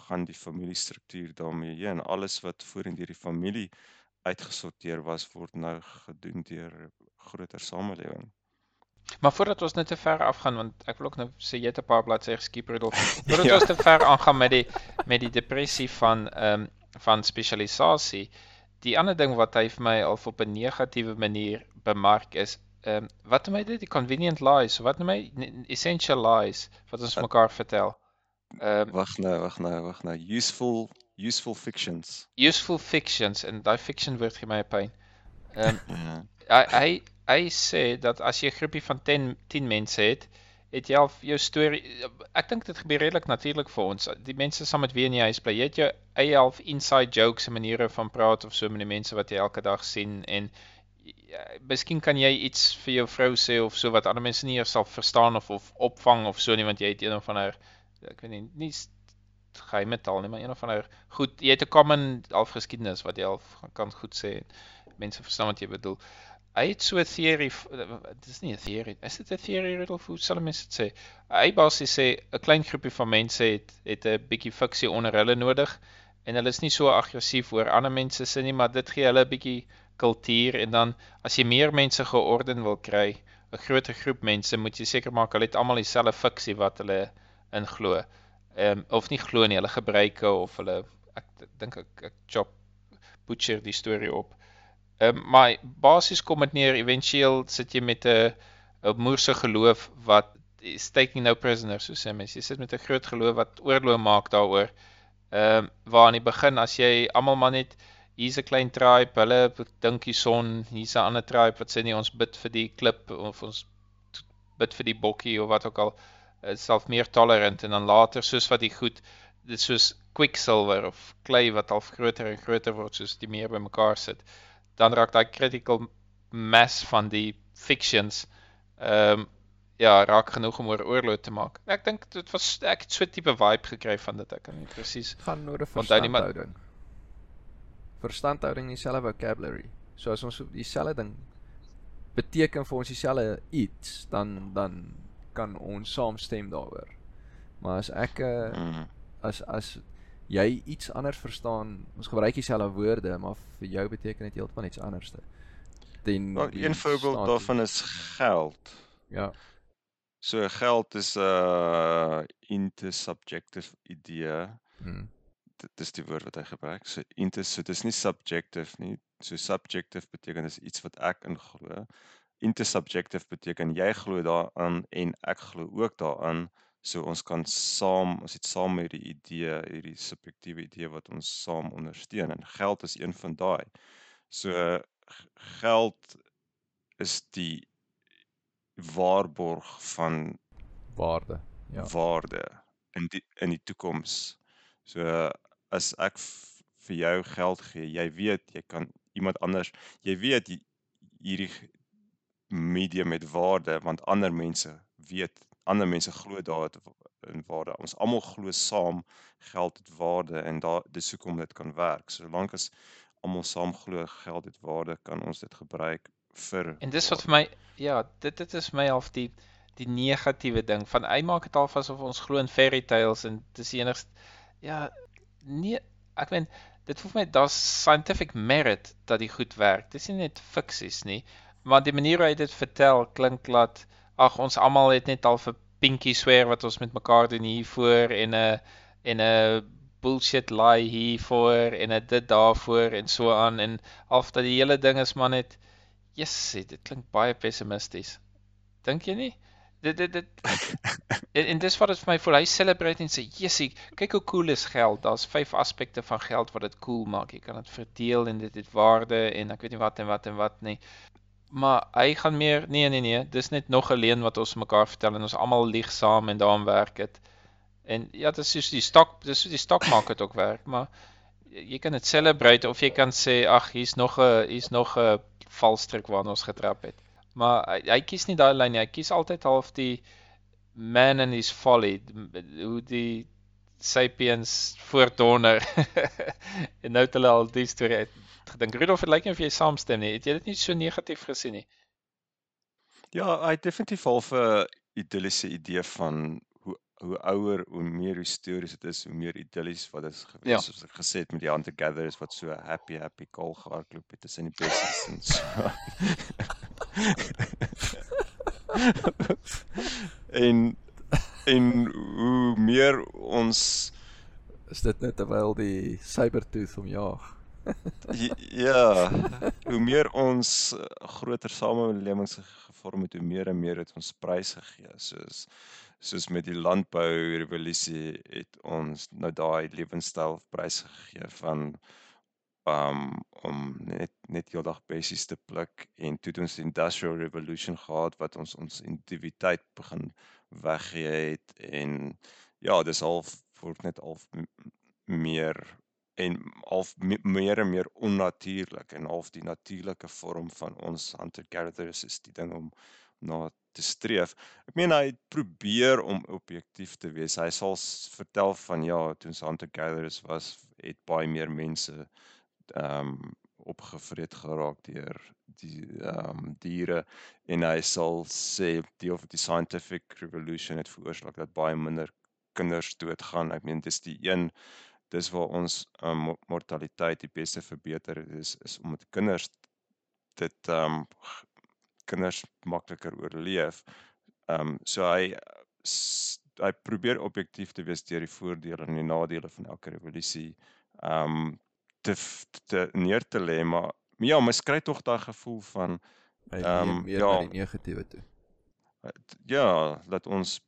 gaan die familiestruktuur daarmee heen. Alles wat voorheen deur die familie uitgesorteer was, word nou gedoen deur groter samelewing. Maar voordat ons net te ver afgaan want ek wil ook nou sê jy het 'n paar bladsye geskiep Rudolf. Voordat ja. ons te ver aangaan met die met die depressie van ehm um, van spesialisasie. Die ander ding wat hy vir my al op 'n negatiewe manier bemark is ehm um, wat noem hy dit die convenient lies? Wat noem hy essential lies wat ons mekaar vertel? Ehm um, wag nou, wag nou, wag nou. Useful useful fictions. Useful fictions en daai fiction word gee my 'n pyn. Ehm um, hy hy hy sê dat as jy 'n groepie van 10 10 mense het, het jy al jou storie ek dink dit gebeur redelik natuurlik vir ons. Die mense saam met wie in die huis bly, jy het jou eie half inside jokes en maniere van praat of so met die mense wat jy elke dag sien en ja, miskien kan jy iets vir jou vrou sê of so wat ander mense nie eers sal verstaan of of opvang of so nie want jy het een of ander ek weet nie nie geheime taal nie maar een of ander goed jy het 'n common half geskiedenis wat jy al kan goed sê en mense verstaan wat jy bedoel. Hy het so 'n teorie dit is nie 'n teorie is dit 'n teorie riddle hoe sal mense sê? Hy basies sê 'n klein groepie van mense het het 'n bietjie fiksie onder hulle nodig en hulle is nie so aggressief oor ander mense se nie maar dit gee hulle 'n bietjie kultuur en dan as jy meer mense georden wil kry, 'n groter groep mense, moet jy seker maak hulle het almal dieselfde fiksie wat hulle in glo. Ehm um, of nie glo nie, hulle gebruike of hulle ek dink ek, ek chop butcher die storie op. Ehm um, maar basies kom dit neer éventueel sit jy met 'n 'n moerse geloof wat is taking no prisoners so sê mense. Jy sit met 'n groot geloof wat oorlog maak daaroor. Ehm um, waar aan die begin as jy almal maar net hier's 'n klein tribe, hulle dink die son, hier's 'n ander tribe wat sê nee, ons bid vir die klip of ons bid vir die bokkie of wat ook al, is self meer tolerant en dan later soos wat die goed dit soos quicksilver of klei wat al groter en groter word soos die meer bymekaar sit, dan raak daai critical mass van die fictions ehm um, ja, raak genoeg om oor oorlog te maak. Ek dink dit was ek het so 'n tipe vibe gekry van dit ek kan nie presies gaan oor 'n verstandhouding verstandhouding dieselfde vocabulary. So as ons dieselfde ding beteken vir ons dieselfde iets, dan dan kan ons saamstem daaroor. Maar as ek uh, as as jy iets anders verstaan, ons gebruik dieselfde woorde, maar vir jou beteken dit heeltemal iets anderste. Den well, een voorbeeld daarvan is geld. Ja. So geld is 'n uh, intersubjective idee. Hmm dit is die woord wat hy gebruik. So intus, so dis nie subjective nie. So subjective beteken dis iets wat ek in glo. Intersubjective beteken jy glo daaraan en ek glo ook daaraan. So ons kan saam, ons het saam hierdie idee, hierdie subjektiewe idee wat ons saam ondersteun en geld is een van daai. So geld is die waarborg van waarde, ja. Waarde in die in die toekoms. So as ek vir jou geld gee, jy weet jy kan iemand anders, jy weet hierdie medium met waarde want ander mense weet, ander mense glo daar het in waarde. Ons almal glo saam geld het waarde en daar dis hoekom dit kan werk. Solank as almal saam glo geld het waarde, kan ons dit gebruik vir En dis wat vir my ja, dit dit is my half die die negatiewe ding van hy maak dit al asof ons glo in fairy tales en dis enigste ja, nee, ek meen dit voel vir my daar's scientific merit dat dit goed werk. Dis nie net fiksies nie, maar die manier hoe hy dit vertel klink laat ag ons almal het net al vir pinkie swear wat ons met mekaar doen hier voor en 'n en 'n bullshit lie hier voor en 'n dit daarvoor en so aan en of dat die hele ding is maar net yes, dit klink baie pessimisties. Dink jy nie? dit dit dit en, en dis wat dit vir my voel hy celebrate en sê jessie kyk hoe cool is geld daar's vyf aspekte van geld wat dit cool maak jy kan dit verdeel en dit het waarde en ek weet nie wat en wat en wat nie maar hy gaan meer nee nee nee dis net nog 'n leen wat ons mekaar vertel en ons almal lieg saam en daarom werk dit en ja dit is soos die stok dis soos die stok maak dit ook werk maar jy kan dit celebrate of jy kan sê ag hier's nog 'n hier's nog 'n valstrik waarna ons getrap het maar hy, hy kies nie daai lyn nie. Hy kies altyd half die man in his folly, hoe die sapiens voortdonder. en nou het hulle al die storie gedink. Rudolf, dit lyk nie of jy saamstem nie. Het jy dit nie so negatief gesien nie? Ja, hy het definitief al 'n idilliese idee van hoe hoe ouer hoe meer histories dit is, hoe meer idillies wat dit gewees ja. soos ek gesê het met die hunter gatherers wat so happy happy kol gehardloop het tussen die bessies en so. en en hoe meer ons is dit net terwyl die cybertooth omjaag. ja, hoe meer ons eh, groter samelewings gevorm het, hoe meer en meer het ons pryse gegee. Soos soos met die landbou revolusie het ons nou daai lewenstyl pryse gegee van um om net net heeldag bessies te pluk en toe het ons die industrial revolution gehad wat ons ons individualiteit begin weggee het en ja dis half word net al meer en half meer en meer onnatuurlik en half die natuurlike vorm van ons hunter gatherers is die ding om na te streef. Ek meen hy probeer om objektief te wees. Hy sal vertel van ja, toe ons hunter gatherers was, het baie meer mense ehm um, opgevreet geraak deur die ehm um, diere en hy sal sê deel van die scientific revolution het veroorsaak dat baie minder kinders doodgaan. Ek meen dis die een dis waar ons um, mortaliteit die beste verbeter is is om met kinders dit ehm um, kinders makliker oorleef. Ehm um, so hy hy probeer objektief te wees deur die voordele en die nadele van elke revolusie ehm um, te, te neer te lê maar ja, mens kry tog daai gevoel van ehm um, ja, die negatiewe toe. Ja, dat ons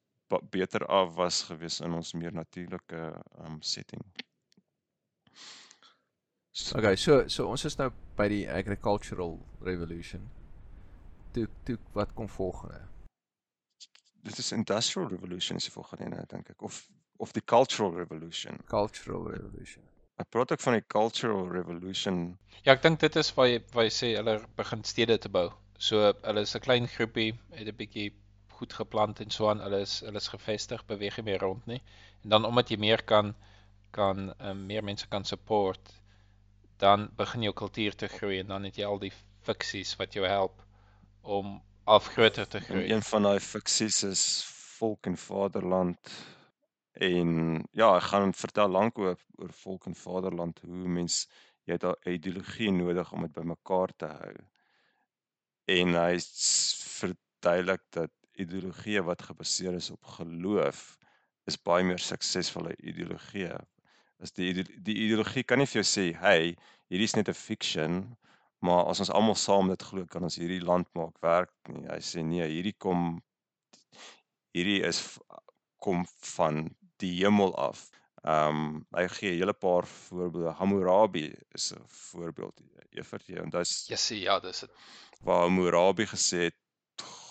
beter af was gewees in ons meer natuurlike ehm um, setting. So, okay, so so ons is nou by die agricultural revolution toe toe wat kom volgende? Dit is industrial revolution is die volgende een dink ek of of die cultural revolution. Cultural revolution. Ek praat ook van die cultural revolution. Ja, ek dink dit is waar jy waar jy sê hulle begin stede te bou. So hulle is 'n klein groepie, het 'n bietjie goed geplant en so aan. Hulle is hulle is gevestig, beweeg nie meer rond nie. En dan omdat jy meer kan kan um, meer mense kan support, dan begin jou kultuur te groei en dan het jy al die fiksies wat jou help om af groter te groei. En een van daai fiksies is volk en vaderland en ja, ek gaan vertel lank oor oor volk en vaderland hoe mens jy het 'n ideologie nodig om dit bymekaar te hou. En hy verduidelik dat ideologie wat gebaseer is op geloof is baie meer suksesvolle ideologie. As die die ideologie kan nie vir jou sê, "Hey, hierdie is net 'n fiction," maar as ons almal saam dit glo kan ons hierdie land maak werk nie. Hy sê nee, hierdie kom hierdie is kom van die hemel af. Ehm um, hy gee 'n hele paar voorbeelde. Hammurabi is 'n voorbeeld. Evert jy en dis Ja, sê ja, dis dit. Waar Hammurabi gesê het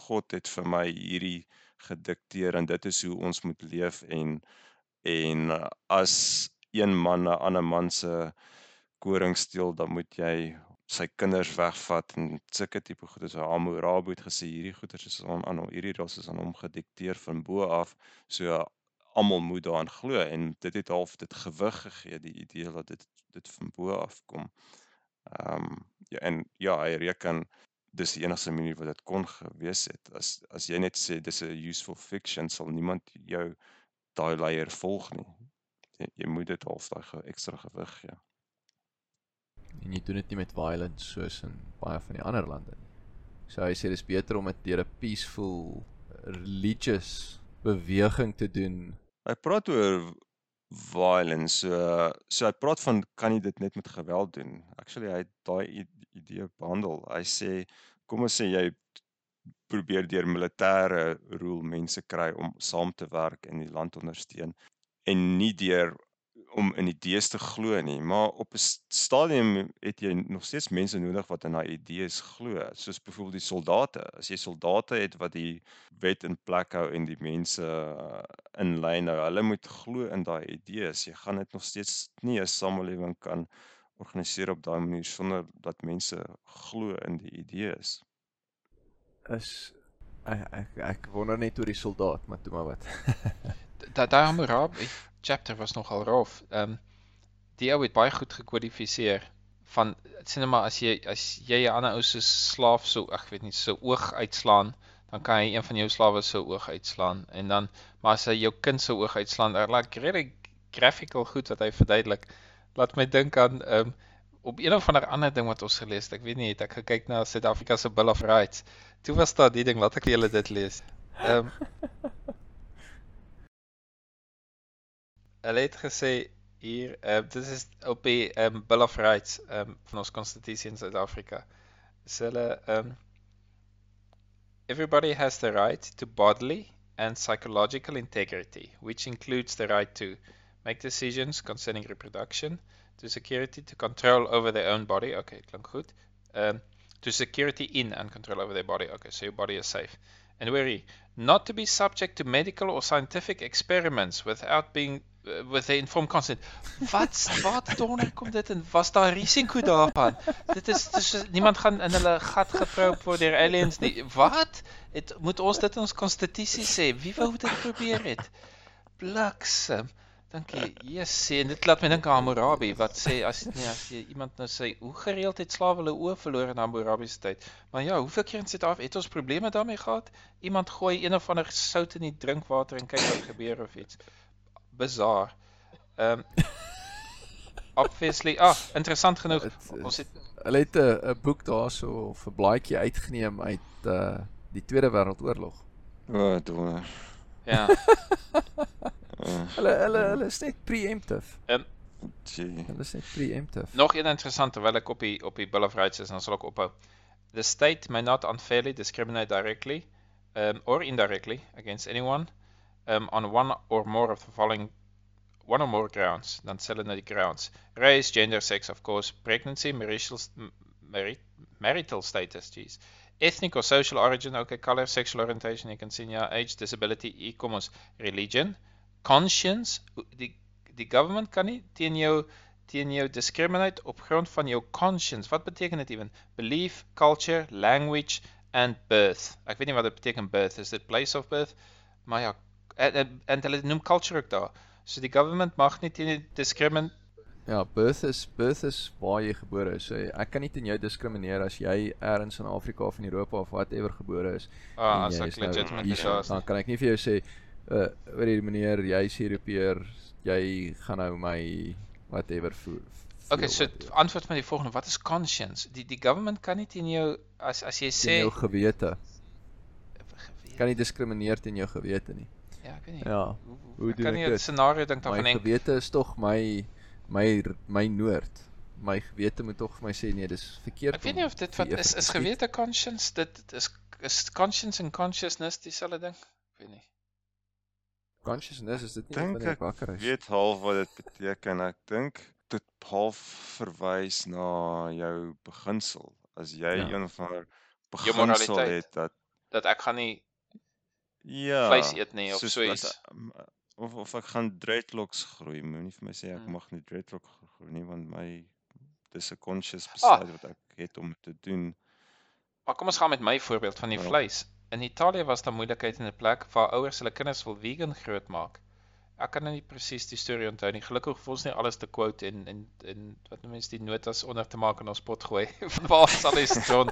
God het vir my hierdie gedikteer en dit is hoe ons moet leef en en as een man 'n ander man se koring steel, dan moet jy sy kinders wegvat en sulke tipe goed is Hammurabi het gesê hierdie goeters is aan aan hierdie ras is aan hom gedikteer van bo af so almal moet daaraan glo en dit het half dit gewig gegee die idee dat dit dit van bo af kom. Ehm um, ja en ja hy reken dis die enigste manier wat dit kon gewees het as as jy net sê dis 'n useful fiction sal niemand jou daai leier volg nie. Jy, jy moet dit half daai ekstra gewig gee. En jy doen dit nie met violence soos in baie van die ander lande nie. So hy sê dis beter om dit deur 'n peaceful religious beweging te doen. Hy praat oor violence. So so hy praat van kan jy dit net met geweld doen? Actually hy het daai idee behandel. Hy sê kom ons sê jy probeer deur militêre rule mense kry om saam te werk en die land ondersteun en nie deur om in idees te glo nie, maar op 'n stadium het jy nog steeds mense nodig wat in daai idees glo, soos byvoorbeeld die soldate. As jy soldate het wat die wet in plek hou en die mense uh, in lyn hou, hulle moet glo in daai idees. Jy gaan dit nog steeds nie 'n samelewing kan organiseer op daai manier sonder dat mense glo in die idees. Is ek ek, ek wonder net oor die soldaat, maar toe maar wat. Daai daai Hammurabi chapter was nogal rof. Ehm um, die ou het baie goed gekodifiseer van sien maar as jy as jy 'n ander ou se slaaf so ek weet nie so oog uitslaan, dan kan hy een van jou slawe se oog uitslaan en dan maar as hy jou kind se oog uitslaan, er like really graphical goed wat hy verduidelik. Laat my dink aan ehm um, op een of ander ander ding wat ons gelees het. Ek weet nie, het ek gekyk na Suid-Afrika se Bill of Rights. Toe was daar die ding, laat ek julle dit lees. Ehm um, het gesê hier uh, is op um, Bill of Rights um, ons konstitusie in Suid-Afrika. So hulle um everybody has the right to bodily and psychological integrity, which includes the right to make decisions concerning reproduction, to security to control over their own body. Okay, klink goed. Um to security in and control over their body. Okay, so your body is safe. And where not to be subject to medical or scientific experiments without being with the informed consent. Wat wat donder kom dit en was daar risiko daarvan? Dit is dis niemand gaan in hulle gat geproop word deur aliens nie. Wat? Het moet ons dit in ons konstitusie sê? Wie wou dit probeer het? Bliksem. Dankie. Yes, sê en dit laat my dink aan Hammurabi wat sê as nee as jy iemand nou sê hoe gereeld het slawe hulle oë verloor in Hammurabi se tyd. Maar ja, hoeveel keer in Suid-Afrika het ons probleme daarmee gehad? Iemand gooi een of ander sout in die drinkwater en kyk wat gebeur of iets. Bizar. Ehm um, Obviously, ah, interessant genoeg. Het, ons het hulle het 'n boek daarso of 'n blaadjie uitgeneem uit uh die Tweede Wêreldoorlog. O, oh, donder. Ja. hulle hulle hulle is net preemptive. Ehm gee. Hulle is net preemptive. Nog een interessant terwyl ek op die op die Bill of Rights is, dan sal ek ophou. The state may not unfairly discriminate directly um or indirectly against anyone um on one or more of the following one or more grounds. Nou die grounds. Race, gender, sex, of course, pregnancy, marital marital status, jeez. ethnic or social origin, okay, color, sexual orientation, you can see here, age, disability, e-commerce, religion, conscience, The, die government kan teen discriminate op grond van jou conscience. Wat beteken dit ewen? Belief, culture, language and birth. Ek weet nie wat dit beteken birth. Is dit place of birth? Maar ja, en, en hulle noem culture ook daar. So die government mag nie teen discriminate Ja, birth is birth is waar jy gebore is. So ek kan nie teen jou diskrimineer as jy elders in Afrika of in Europa of whatever gebore is. Ah, as ek nou legitimate is. Dan kan ek nie vir jou sê uh oor hierdie meneer, jy's Europeër, jy gaan nou my whatever voer. Okay, so antwoord my die volgende, wat is conscience? Die die government kan nie teen jou as as jy sê jou gewete. Kan nie diskrimineer teen jou gewete nie. Ja, ek weet nie. Ja. Hoe ek dit? Kan jy 'n scenario dink daarvan en gewete is tog my my my noord. My gewete moet tog vir my sê nee, dis verkeerd. Ek weet nie of dit wat is is gewete conscience, dit is is conscience en consciousness dieselfde ding. Ek weet nie. Consciousness is dit nie ek wakker is. Ek weet half wat dit beteken. Ek dink dit half verwys na jou beginsel. As jy ja. een van beginsel het dat dat ek gaan nie ja, vleis eet nie of so iets of of ek gaan dreadlocks groei. Moenie vir my sê ek hmm. mag nie dreadlock groei nie want my dis 'n conscious ah. besluit ah. wat ek het om te doen. Maar kom ons gaan met my voorbeeld van die ja. vleis. In Italië was daar moeilikheid in 'n plek waar ouers hulle kinders wil vegan grootmaak ek kan nou nie presies die storie onthou nie. Gelukkig hoef ons nie alles te quote en en en wat mense die notas onder te maak in ons pot gooi. waar sal die John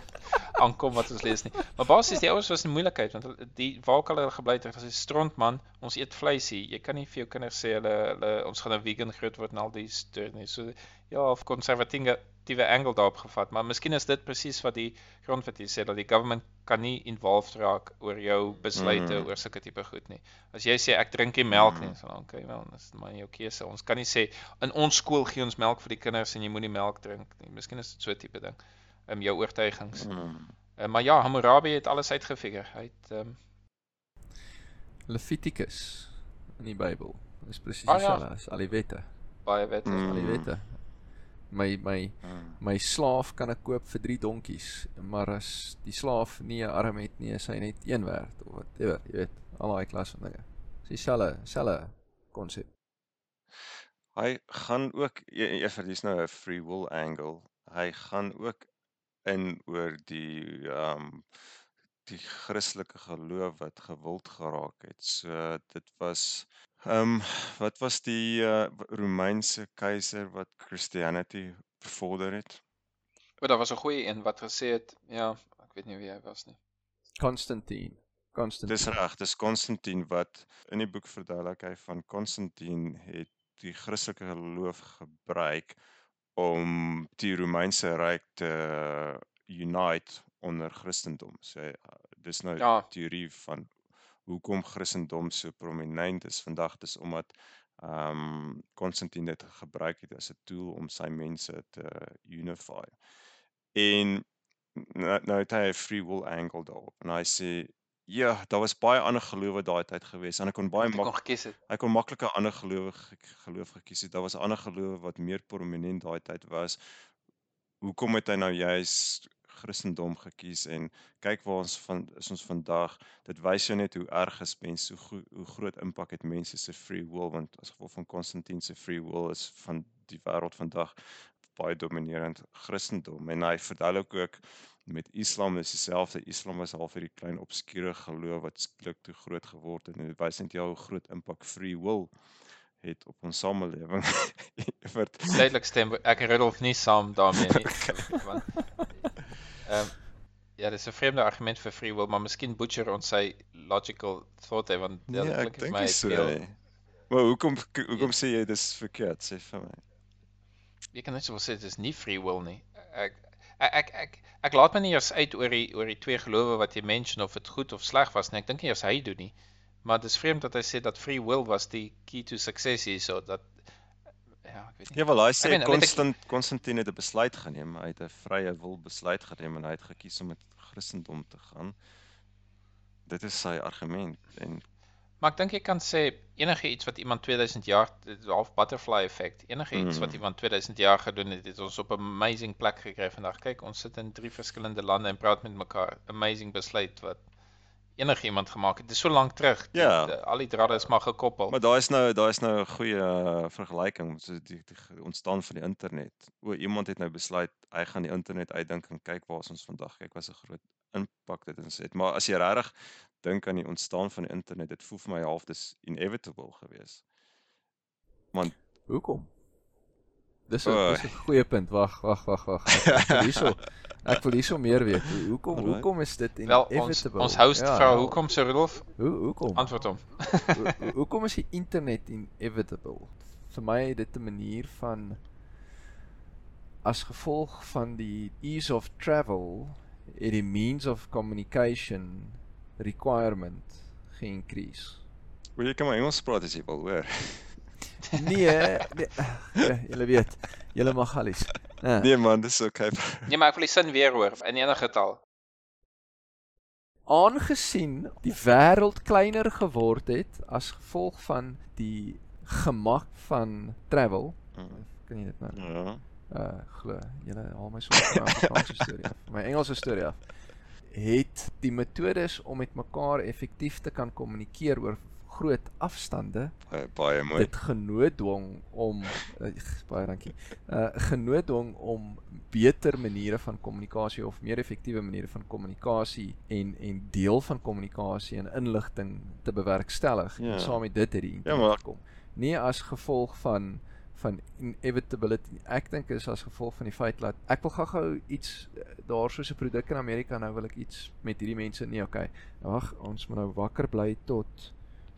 aankom wat ons lees nie. Maar basies die ouers was 'n moeilikheid want die waar hulle gebly het, was 'n stront man, ons eet vleis hier. Jy kan nie vir jou kinders sê hulle hulle ons gaan 'n vegan groot word en al die storie nie. So ja, of konservatiewe die angle daarop gevat, maar miskien is dit presies wat die grondwet sê dat die government kan nie involved raak oor jou besluite mm. oor sulke tipe goed nie. As jy sê ek drink nie melk nie, mm. so dan okay, wel, dis maar jou keuse. Ons kan nie sê in ons skool gee ons melk vir die kinders en jy moenie melk drink nie. Miskien is dit so 'n tipe ding. Ehm um, jou oortuigings. Mm. Uh, maar ja, Hammurabi het alles uitgefigure. Hy het ehm um, Levitikus in die Bybel. Dis presies ah, dieselfde ja. as al die wette. Baie wette, mm. al die wette my my hmm. my slaaf kan ek koop vir 3 donkies, maar as die slaaf nie 'n arm het nie, is hy net een werd of whatever, jy weet, al daai klas van dinge. Dis dieselfde, selfe konsep. Hy gaan ook eers dis nou 'n free will angle. Hy gaan ook in oor die ehm um, die Christelike geloof wat gewild geraak het. So dit was Ehm um, wat was die uh, Romeinse keiser wat Christianity bevorder het? O, daar was 'n goeie een wat gesê het, ja, ek weet nie wie hy was nie. Constantine. Constantine. Dis reg, dis Constantine wat in die boek verduidelik hy van Constantine het die Christelike geloof gebruik om die Romeinse ryk te unite onder Christendom. So dis nou ja. teorie van hoekom Christendom so prominent is vandag dis omdat ehm um, Konstantin dit gebruik het as 'n tool om sy mense te unify. En nou, nou het hy 'n free will angle daarop en hy sê ja, daar was baie ander gelowe daai tyd gewees en ek kon baie maklik gekies het. Hy kon maklik 'n ander gelowe geloof gekies het. Daar was ander gelowe wat meer prominent daai tyd was. Hoekom het hy nou juist Christendom gekies en kyk waar ons van is ons vandag. Dit wys jou net hoe erg is mense hoe hoe groot impak het mense se free will want as gevolg van Konstantin se free will is van die wêreld vandag baie dominerend Christendom en hy verduidelik ook met Islam is dieselfde. Islam was half hierdie klein obskure geloof wat skielik te groot geword het en dit wys net jou hoe groot impak free will het op ons samelewing. vir duidelik stem ek en Rudolf nie saam daarmee nie. Want ehm um, ja, dis 'n vreemde argument vir free will, maar miskien butcher ons sy logical thought hè want dit ja, klink vir my so. Maar hoekom hoekom sê jy dis verkeerd sê vir my? Jy kan net so sê dis nie free will nie. Ek ek ek ek, ek laat my nie eers uit oor die oor die twee gelowe wat jy mention of dit goed of sleg was nie. Ek dink nie eers hy doen nie. Maar dit is vreemd dat hy sê dat free will was die key to success hierso dat ja, ek weet nie. Ja, wel hy sê konstant Konstantin het 'n besluit geneem, hy het 'n vrye wil besluit geneem en hy het gekies om met Christendom te gaan. Dit is sy argument en Maar ek dink jy kan sê enige iets wat iemand 2000 jaar half butterfly effek, enige iets mm. wat iemand 2000 jaar gedoen het, het ons op 'n amazing plek gekry vandag. Kyk, ons sit in drie verskillende lande en praat met mekaar. Amazing besluit wat enige iemand gemaak het. Dit is so lank terug. Ja. Die, al die drade is maar gekoppel. Maar daar is nou daar is nou 'n goeie uh, vergelyking so die, die ontstaan van die internet. O iemand het nou besluit hy gaan die internet uitdink en kyk waar ons vandag kyk was 'n groot impak dit ons het. Maar as jy regtig dink aan die ontstaan van die internet, dit voel vir my half dis inevitable geweest. Want hoekom? Dis 'n dis 'n goeie punt. Wag, wag, wag, wag. Hierso. Ek wil hierso meer weet. Hoekom hoekom is dit inevitable? Wel, ons ons host ja, vra hoekom Sir Rudolf? Hoe hoekom? Antwoord hom. Ho, hoekom is die internet inevitable? Vir my is dit 'n manier van as gevolg van die ease of travel, it the means of communication requirement ge-increase. Wil jy kom Engels praat as jy wil, hoor? nee, nee ja, julle weet, julle mag alles. Ja. Nee man, dis okay. nee, maar ek wil die sin weer hoor in enige taal. Aangesien die wêreld kleiner geword het as gevolg van die gemak van travel, mm. kan jy dit nou? Ja. Uh glo, julle haal my so 'n Afrikaanse storie af. My Engelse storie af. Het die metodes om met mekaar effektief te kan kommunikeer oor groot afstande baie, baie mooi dit genoodwong om uh, baie dankie uh genoodwong om beter maniere van kommunikasie of meer effektiewe maniere van kommunikasie en en deel van kommunikasie en inligting te bewerkstellig ja. en saam met dit het die internet ja, maar... kom nie as gevolg van van inevitability ek dink is as gevolg van die feit dat ek wil gou-gou iets eh, daar soos 'n produk in Amerika nou wil ek iets met hierdie mense nee okay wag ons moet nou wakker bly tot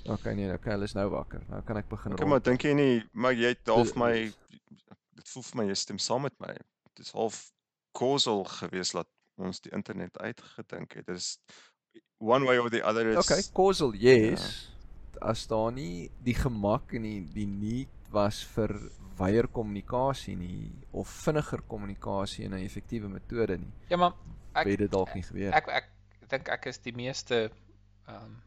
Okay nee, okay, hulle is nou wakker. Nou kan ek begin rond. Okay, maar dink jy nie maar jy het half my dit voel vir my jy stem saam met my. Dit is half causal geweest dat ons die internet uitgedink het. Dit is one way or the other is Okay, causal, yes. Ja. As daar nie die gemak en die die need was vir wyeer kommunikasie nie of vinniger kommunikasie en 'n effektiewe metode nie. Ja, maar ek weet dit dalk nie gebeur. Ek ek dink ek is die meeste ehm um,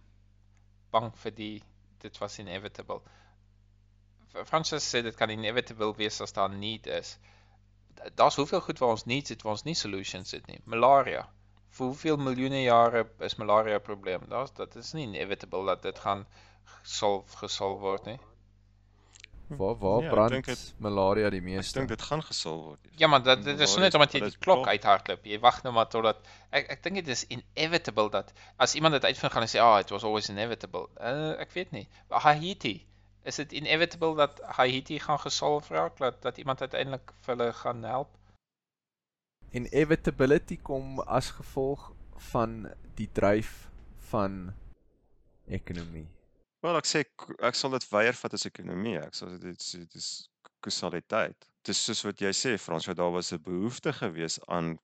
bang vir die dit was inevitable. Francis sê dit kan inevitable wees as daar need is. Daar's hoeveel goed waar ons needs het waar ons nie solutions het nie. Malaria. Vir hoeveel miljoene jare is malaria 'n probleem? Daar's dit is nie inevitable dat dit gaan solve gesolve word nie. Waar waar ja, brand het, malaria die meeste? Ek dink dit gaan gesolf word. Ja, maar dat, dit is so net omdat jy die klok uithardloop. Jy wag nou maar totdat ek ek dink dit is inevitable dat as iemand dit uitvind gaan hy sê, "Ah, oh, it was always inevitable." Uh, ek weet nie. Haiti. Is dit inevitable dat Haiti gaan gesolf raak dat dat iemand uiteindelik vir hulle gaan help? Inevitability kom as gevolg van die dryf van ekonomie. Wel ek sê ek sal dit weier vat as ekonomie. Ek sal dit dit is kausaliteit. Dis soos wat jy sê Frans, dat daar was 'n behoefte gewees aan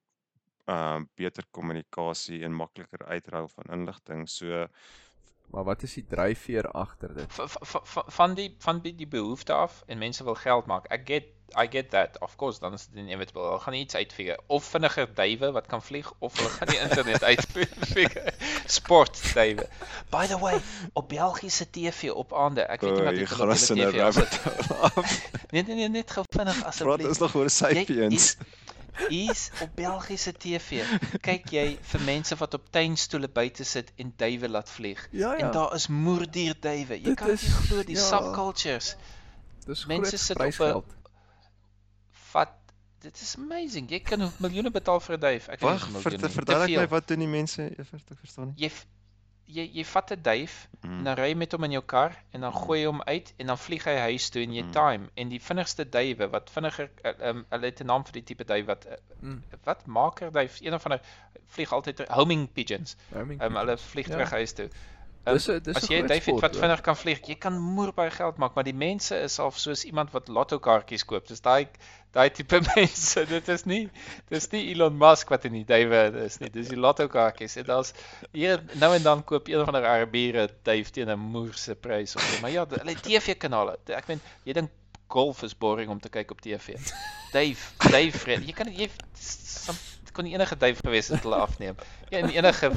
ehm uh, beter kommunikasie en makliker uitruil van inligting. So maar wat is die dryfveer agter dit? Van die van die behoefte af en mense wil geld maak. Ek get I get that. Of course, dan is dit inevitable. Hulle gaan iets uitfigure. Of vinniger duwe wat kan vlieg of hulle gaan die internet uitfigure. Sport duwe. By the way, op Belgiese TV op aande. Ek weet nie wat dit op TV is. Nee nee nee, net gou vinnig asseblief. Praat is nog oor sapiens. hier's op Belgiese TV. Kyk jy vir mense wat op tuinstoele buite sit en duwe laat vlieg. Ja, ja. En daar is moerdier duwe. Jy Dit kan is- nie glo die ja. subcultures. Dis mense sit op 'n-. Vat dit is amazing. Jy kan miljoene betaal vir 'n duif. Ek weet Wag, nie. Te verduidelik my wat doen die mense eers te verstaan nie. Jy jy jy vat 'n duif Mm. en dan ry jy met hom in jou kar en dan gooi jy hom uit en dan vlieg hy huis toe en jy Mm. time en die vinnigste duwe wat vinniger um, hulle het 'n naam vir die tipe duif wat Mm. wat maker duif een of ander vlieg altyd homing pigeons. Roaming Ehm um, hulle pigeons. vlieg Ja. terug huis toe. Um, Dis 'n dis as jy het sport, wat hoor. vinnig kan vlieg, jy kan moer baie geld maak, maar die mense is al soos iemand wat lotto kaartjies koop. Dis daai daai tipe mense. Dit is nie dis nie Elon Musk wat in die duwe is nie. Dis die lotto kaartjies. En daar's hier nou en dan koop een van die Arabiere duif teen 'n moerse prys of so. Maar ja, hulle het TV-kanale. Ek meen, jy dink golf is boring om te kyk op TV. Duif, duif, vriend. Jy kan jy sam- kon enige duif gewees het hulle afneem. Ja, en enige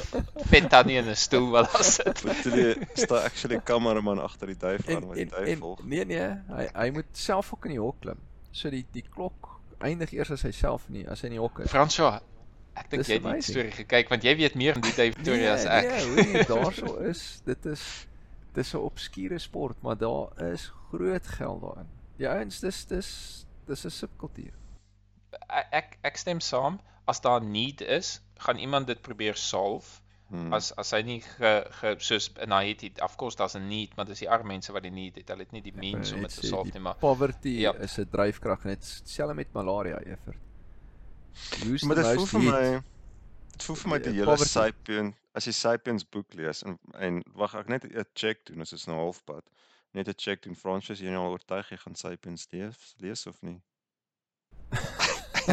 vet tannie in 'n stoel wil daar sit. Bedoel sta actually kameraman agter die duif aan wat die duif en volg. nee nee, hy hy moet self ook in die hok klim. So die die klok eindig eers as hy self nie as hy in die hok is. François, ek dink jy het die storie gekyk want jy weet meer van die duif storie as ek. Nee, hoorie, daarso is dit is dis 'n obskure sport, maar daar is groot geld daarin. Die ouens dis dis dis 'n subkultuur. Ek, ek stem saam. As daar 'n need is, gaan iemand dit probeer solve. Hmm. As as hy nie ge, ge soos in Haiti, of course daar's 'n need, maar dis die arme mense wat die need het. Hulle het nie die means om Net dit te solve nie, maar Poverty Ja. is 'n dryfkrag net selfs met malaria effer. Maar dit voel vir my dit voel vir my Die, die hele. Sapiens as jy Sapiens boek lees en en wag ek net 'n check doen ons is nou halfpad. Net 'n check doen Fransis jy nou al oortuig jy gaan Sapiens lees, lees of nie?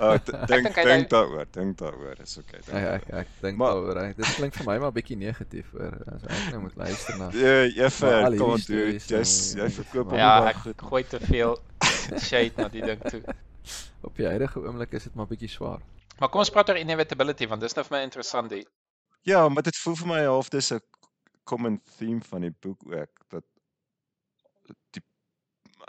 D- dink dink daaroor, dink daaroor. Is okay. dink Ek ek, ek dink Maar- daaroor. hy- Dit klink vir my maar bietjie negatief hoor. As ek nou moet luister na Ja, al kom dude. stories Jy's jy verkoop hom ja, baie ek goed. gooi te veel shade na die ding toe. op die huidige oomblik is dit maar bietjie swaar. Maar kom ons praat oor inevitability want dis nou vir my interessant die Ja, maar dit voel vir my half dis 'n common theme van die boek ook dat die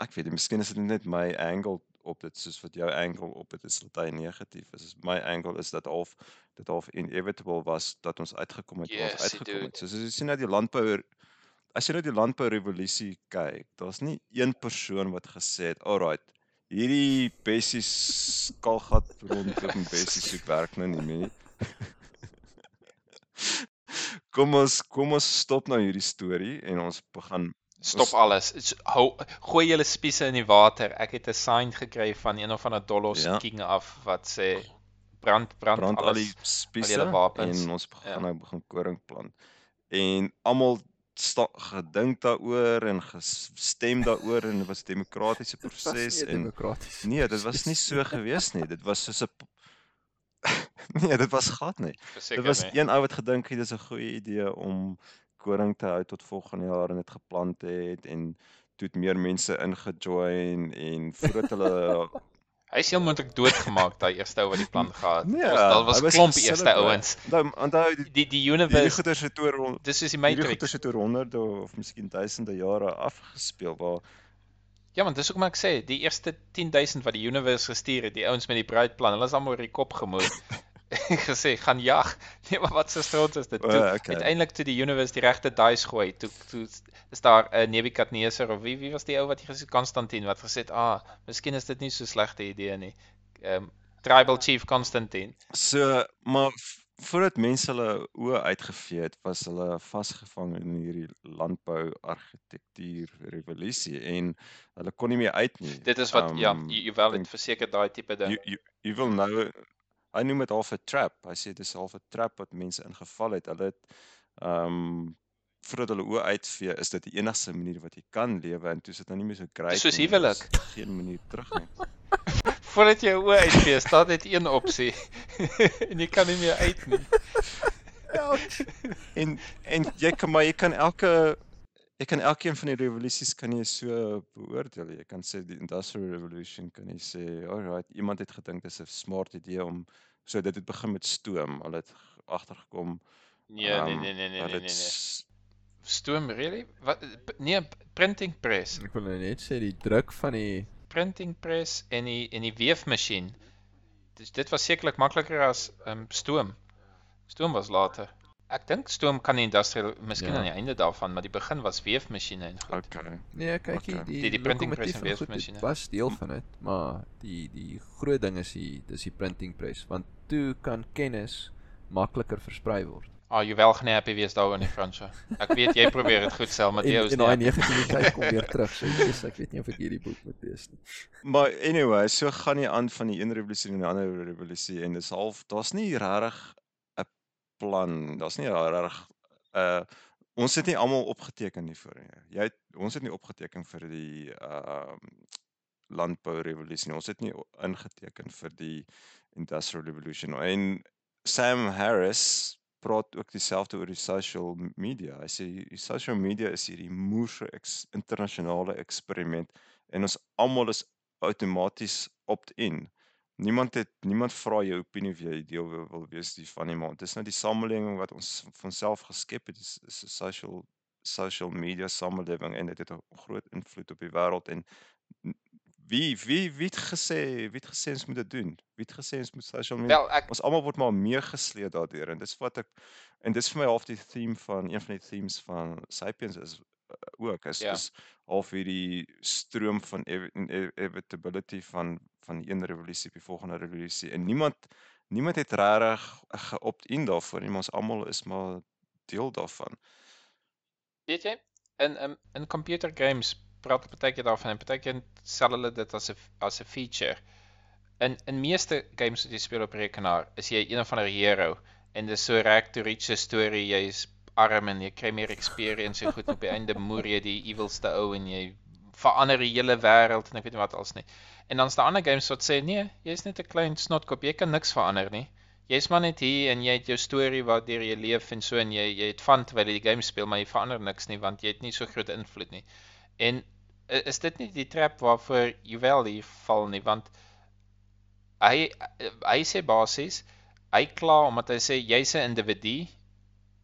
ek weet miskien is dit net my angle op dit soos wat jou angle op dit is dat hy negatief is. My angle is dat half dit half inevitable was dat ons uitgekom het waar ons Yes, uitgekom het. Soos as jy sien nou die landbou as jy nou die landbou revolusie kyk, daar's nie een persoon wat gesê het, "Alright, hierdie bessies skalgat rond in bessies soek werk nou nie meer." kom ons kom ons stop nou hierdie storie en ons begin Stop alles. Hou gooi julle spiese in die water. Ek het 'n sign gekry van een of ander Dolos Ja. king af wat sê brand brand, brand al die alles. spiese wapens. en ons begin Ja. nou begin koring plant. En almal gedink daaroor en gestem daaroor en dit was 'n demokratiese Dit was proses en demokraties. nee, dit was nie so gewees nie. Dit was soos 'n Nee, dit was glad nie. Dit Verseker was nie. een ou wat gedink het dis 'n goeie idee om koring te hou tot volgende jaar en dit geplant het en toe het meer mense ingejoin en voordat hulle Hy is heel moontlik doodgemaak daai eerste ou wat die plan gehad. nee, was, daar was was klomp eerste ouens. Onthou onthou die Die die universe, goeters het oor dis soos die Matrix. goeters het oor honderde of miskien duisende jare afgespeel waar Ja, want dis hoekom ek sê, die eerste 10000 wat die universe gestuur het, die ouens met die bruidplan, hulle is almal oor die kop gemoer. gesê gaan jag. Nee, maar wat se stront is dit? Toe, O, okay. Uiteindelik toe die universe die regte dice gooi, toe toe is daar 'n uh, Nebukadneser of wie wie was die ou wat gesê Konstantin wat gesê het, "Ah, miskien is dit nie so slegte idee nie." Ehm um, Tribal Chief Konstantin. So, maar voordat mense hulle oë uitgevee het, was hulle vasgevang in hierdie landbou argitektuur revolusie en hulle kon nie meer uit nie. Dit is wat um, ja, jy jy wel het verseker daai tipe ding. Jy jy jy wil nou hy noem dit half 'n trap. Hy sê dis half 'n trap wat mense ingeval het. Hulle het ehm um, voordat hulle oë uitvee, is dit die enigste manier wat jy kan lewe en toe is dit nou nie meer so great. Soos nie, daar's huwelik. Geen manier terug nie. Voordat jy jou oë uitvee, staan net een opsie. en jy kan nie meer uit nie. En en jy kan maar jy kan elke jy kan elkeen van die revolusies kan jy so beoordeel. Jy kan sê die industrial revolution kan jy sê, alright, iemand het gedink dis 'n smart idee om so dit het begin met stoom. Hulle het agtergekom. Nee, nee, nee, nee, nee, nee, nee, nee. nee. Stoom really? Wat nee, printing press. Ek wil nou net sê die druk van die printing press en die en die weefmasjien. Dis dit was sekerlik makliker as um, stoom. Stoom was later. Ek dink stoom kan die industrial miskien ja. aan die einde daarvan, maar die begin was weefmasjiene en goed. Okay. Nee, kyk okay. die die, die printing press en weefmasjiene was deel van dit, maar die die groot ding is die dis die printing press want toe kan kennis makliker versprei word. Ah, oh, jy wel gaan happy wees daaroor in Fransjo. Ek weet jy probeer dit goed sel, Mattheu. En daai negativiteit kom weer terug. So yes, ek weet nie of ek hierdie boek moet lees nie. Maar anyway, so gaan jy aan van die een revolusie na die ander revolusie en dis half daar's nie regtig plan. Daar's nie 'n uh, ons het nie almal opgeteken nie vir nie. Jy het ons het nie opgeteken vir die ehm uh, landbou revolusie nie. Ons het nie ingeteken vir die industrial revolution en Sam Harris praat ook dieselfde oor die social media. Hy sê die social media is hierdie moerse eks, internasionale eksperiment en ons almal is outomaties opt-in. Niemand het niemand vra jou opinie of jy deel wil, wees die van nie, maar dit is nou die samelewing wat ons van self geskep het. Dit is, is 'n social social media samelewing en dit het 'n groot invloed op die wêreld en Wie wie wie het gesê wie het gesê ons moet dit doen? Wie het gesê ons moet social media? Wel, ek ons almal word maar meegesleep daardeur en dis wat ek en dis vir my half die theme van een van die themes van Sapiens is uh, ook is ja. is half hierdie stroom van inevitability van van die een revolusie op die volgende revolusie en niemand niemand het regtig geopt-in daarvoor nie, ons almal is maar deel daarvan. Weet jy, in in in computer games praat partykeer daarvan en partykeer sel hulle dit as 'n as 'n feature. In in meeste games wat jy speel op rekenaar, is jy een van die hero en dis so reg to reach 'n storie, jy's arm en jy kry meer experience en goed op die einde moer jy die evilste ou en jy verander die hele wêreld en ek weet nie wat als nie. En dan's daar ander games wat sê nee, jy's net 'n klein snotkop, jy kan niks verander nie. Jy's maar net hier en jy het jou storie waardeur jy leef en so en jy jy het van terwyl jy die game speel, maar jy verander niks nie want jy het nie so groot invloed nie. En is dit nie die trap waarvoor Juwel hier val nie want hy hy sê basies hy kla omdat hy sê jy's 'n individu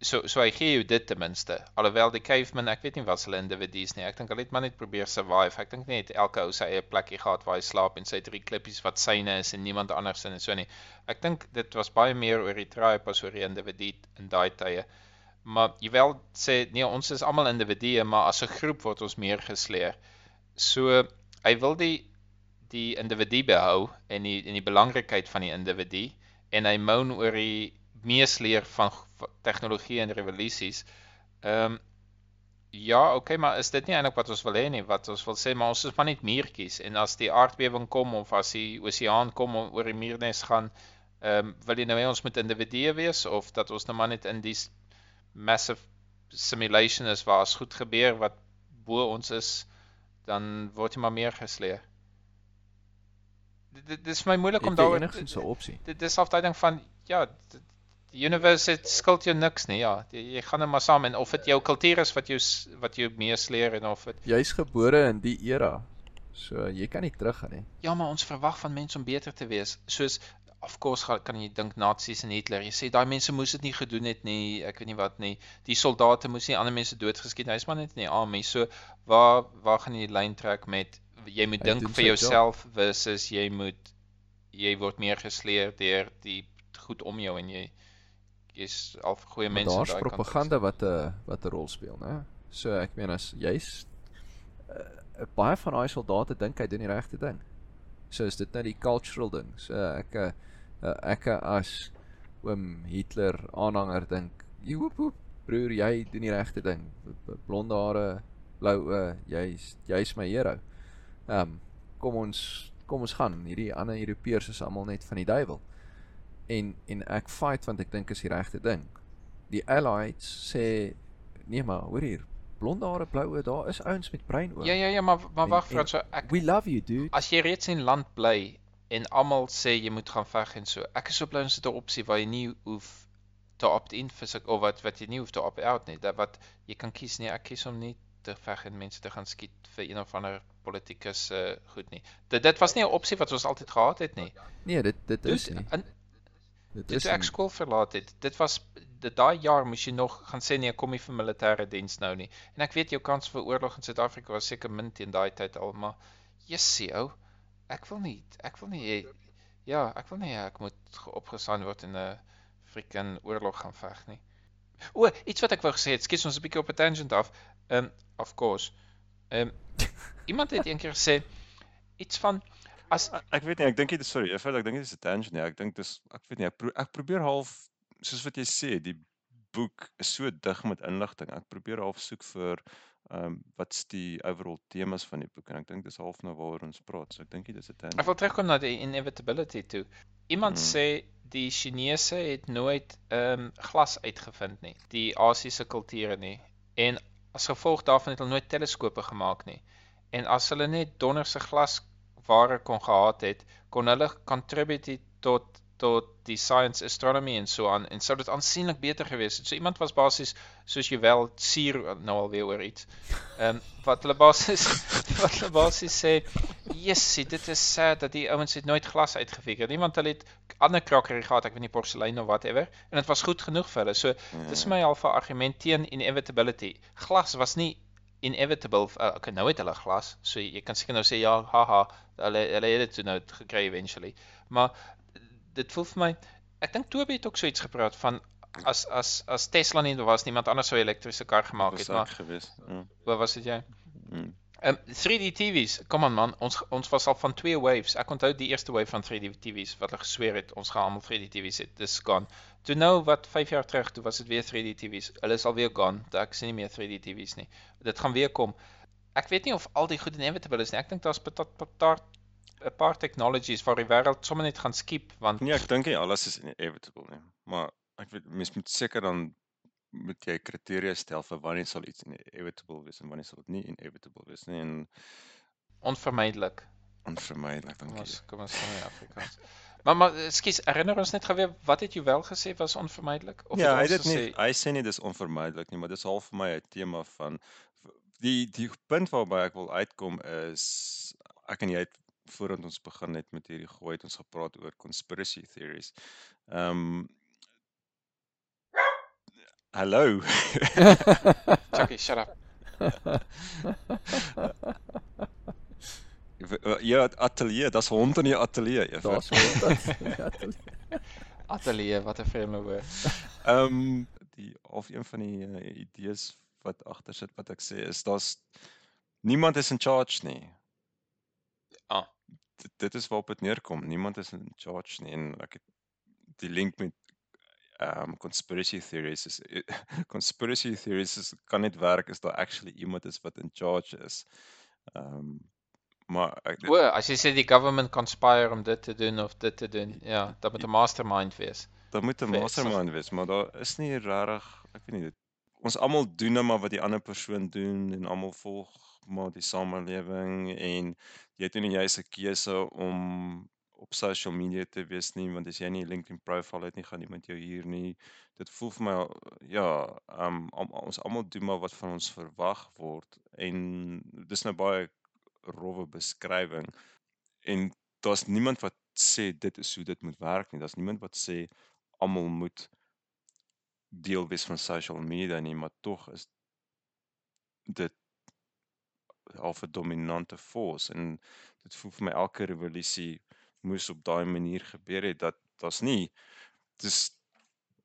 so so hy gee jou dit ten minste. Alhoewel die caveman ek weet nie wat hulle individu's nie. Ek dink hulle het maar net probeer survive. Ek dink net elke ou sy eie plekkie gehad waar hy slaap en sy drie klippies wat syne is en niemand anders in en so nie. Ek dink dit was baie meer oor die tribe as oor die individu in daai tye. Maar jy wel sê nee ons is almal individue maar as 'n groep word ons meer gesleer. So hy wil die die individu behou en die en die belangrikheid van die individu en hy moan oor die meesleer van tegnologie en revolusies. Ehm um, ja, okay, maar is dit nie eintlik wat ons wil hê nie? Wat ons wil sê, maar ons is maar net muurtjies en as die aardbewing kom of as die oseaan kom om oor die muurnes gaan, ehm um, wil jy nou hê ons moet individue wees of dat ons nou maar net in die massive simulation is waar as goed gebeur wat bo ons is? dan word jy maar meer gesleer. Dit dit is vir my moeilik om daaroor enigstens 'n opsie. Dit is afduiding van ja, die universe het skuld jou niks nie. Ja, jy, jy gaan net maar saam en of dit jou kultuur is wat jou wat jou meesleer en of dit jy's gebore in die era. So jy kan nie teruggaan nie. Ja, maar ons verwag van mense om beter te wees. Soos of course kan jy dink Nazis en Hitler. Jy sê daai mense moes dit nie gedoen het nie. Ek weet nie wat nie. Die soldate moes nie ander mense doodgeskiet. Hy's maar net nie army. So waar waar gaan jy die lyn trek met jy moet dink vir jouself versus jy moet jy word meer gesleer deur die goed om jou en jy jy's al goeie mense daai kant. Daar's propaganda wat 'n wat 'n rol speel, né? So ek meen as jy's uh, baie van daai soldate dink hy doen die regte ding. So is dit nou die cultural ding. So ek uh, ek as oom Hitler aanhanger dink, "Joep, joep, broer, jy doen die regte ding. Blonde hare, blou oë, jy's jy's my hero." Ehm um, kom ons kom ons gaan. Hierdie ander Europeërs is almal net van die duiwel. En en ek fight want ek dink is die regte ding. Die allies sê nee maar, hoor hier, blonde hare, blou oë, daar is ouens met bruin oë. Ja ja ja, maar maar wag, Frans, so ek We love you, dude. As jy reeds in land bly en almal sê jy moet gaan veg en so. Ek is so bly ons het 'n opsie waar jy nie hoef te opt-in vir suk of wat wat jy nie hoef te opt-out nie. Dat wat jy kan kies nie. Ek kies om nie te veg en mense te gaan skiet vir een of ander politikus uh, goed nie. Dit dit was nie 'n opsie wat ons altyd gehad het nie. Nee, dit dit is dus, nie. In, dit is ek skool verlaat het. Dit was dit daai jaar moes jy nog gaan sê nee, kom nie vir militêre diens nou nie. En ek weet jou kans vir oorlog in Suid-Afrika was seker min teen daai tyd al, maar Jessie ou, ek wil nie ek wil nie ja, ek wil nie ek moet opgesaan word in 'n freaking oorlog gaan veg nie. O, iets wat ek wou gesê het, skiet ons 'n bietjie op 'n tangent af. Um of course. Um iemand het eendag gesê iets van as ek weet nie, ek dink dit sorry, ek dink dit is 'n tangent nie. Ek dink dis ek weet nie, ek, pro, ek probeer half soos wat jy sê, die boek is so dig met inligting. Ek probeer half soek vir ehm um, wat's die overall temas van die boek en ek dink dis half nou waaroor ons praat. So ek dink dit is 'n tangent. Ek wil terugkom na die inevitability toe. Iemand hmm. sê die Chinese het nooit ehm um, glas uitgevind nie, die Asiëse kulture nie. En as gevolg daarvan het hulle nooit teleskope gemaak nie. En as hulle net donderse glas ware kon gehad het, kon hulle contribute tot tot die science astronomy en so aan en sou dit aansienlik beter gewees het. So iemand was basies soos jy wel suur nou alweer oor iets. Ehm um, wat hulle basies wat hulle basies sê, "Yes, dit is sad dat die ouens het nooit glas uitgefigure. Niemand hulle het ander krokkery gehad, ek weet nie porselein of whatever en dit was goed genoeg vir hulle. So dis ja. my al vir argument teen inevitability. Glas was nie inevitable uh, okay nou het hulle glas so jy kan seker nou sê ja haha hulle hulle het dit nou gekry eventually maar dit voel vir my ek dink Toby het ook so iets gepraat van as as as Tesla nie was niemand anders sou 'n elektriese kar gemaak het maar gewees ja. wat was dit jy mm. Um, 3D TV's, kom aan man, ons ons was al van twee waves. Ek onthou die eerste wave van 3D TV's wat hulle gesweer het ons gaan almal 3D TV's hê. Dis gone. Toe nou wat 5 jaar terug, toe was dit weer 3D TV's. Hulle is al weer gone. Daar sien nie meer 3D TV's nie. Dit gaan weer kom. Ek weet nie of al die goed inevitable is nie. Ek dink daar's 'n paar technologies waar die wêreld sommer net gaan skiep want Nee, ek dink nie alles is inevitable nie. Maar ek weet mens moet seker dan moet jy kriteria stel vir wanneer sal iets inevitable wees en wanneer sal dit nie inevitable wees nie en onvermydelik. Onvermydelik dink ek. Kom ons gaan in Afrikaans. Maar maar skus, herinner ons net gou weer wat het jy wel gesê was onvermydelik of Ja, hy het dit nie hy sê nie dis onvermydelik nie, maar dis half vir my 'n tema van die die punt waarby ek wil uitkom is ek en jy het voordat ons begin het met hierdie gooi het ons gepraat oor conspiracy theories. Ehm um, Hallo. Chucky, shut up. Ja, ateljee, daar's hond in die ateljee. Daar's hond in die ateljee. Ateljee, wat 'n vreemde woord. Ehm um, die of een van die uh, idees wat agter sit wat ek sê is daar's niemand is in charge nie. Ah, dit, dit is waarop dit neerkom. Niemand is in charge nie en ek het die link met um conspiracy theories is conspiracy theories is, kan net werk as daar actually iemand is wat in charge is. Um maar ek O, as jy sê die government conspire om dit te doen of dit te doen, ja, dan moet 'n mastermind wees. Dan moet 'n mastermind wees, maar daar is nie regtig, ek weet nie dit ons almal doen net maar wat die ander persoon doen en almal volg maar die samelewing en jy het nie jy's 'n keuse om op social media te wees nie want as jy nie 'n LinkedIn profile het nie gaan iemand jou hier nie. Dit voel vir my ja um, om, ons almal doen maar wat van ons verwag word en dis nou baie rowwe beskrywing en daar's niemand wat sê dit is hoe dit moet werk nie. Daar's niemand wat sê almal moet deel wees van social media nie maar tog is dit half 'n dominante force en dit voel vir my elke revolusie moes op daai manier gebeur het dat daar's nie dis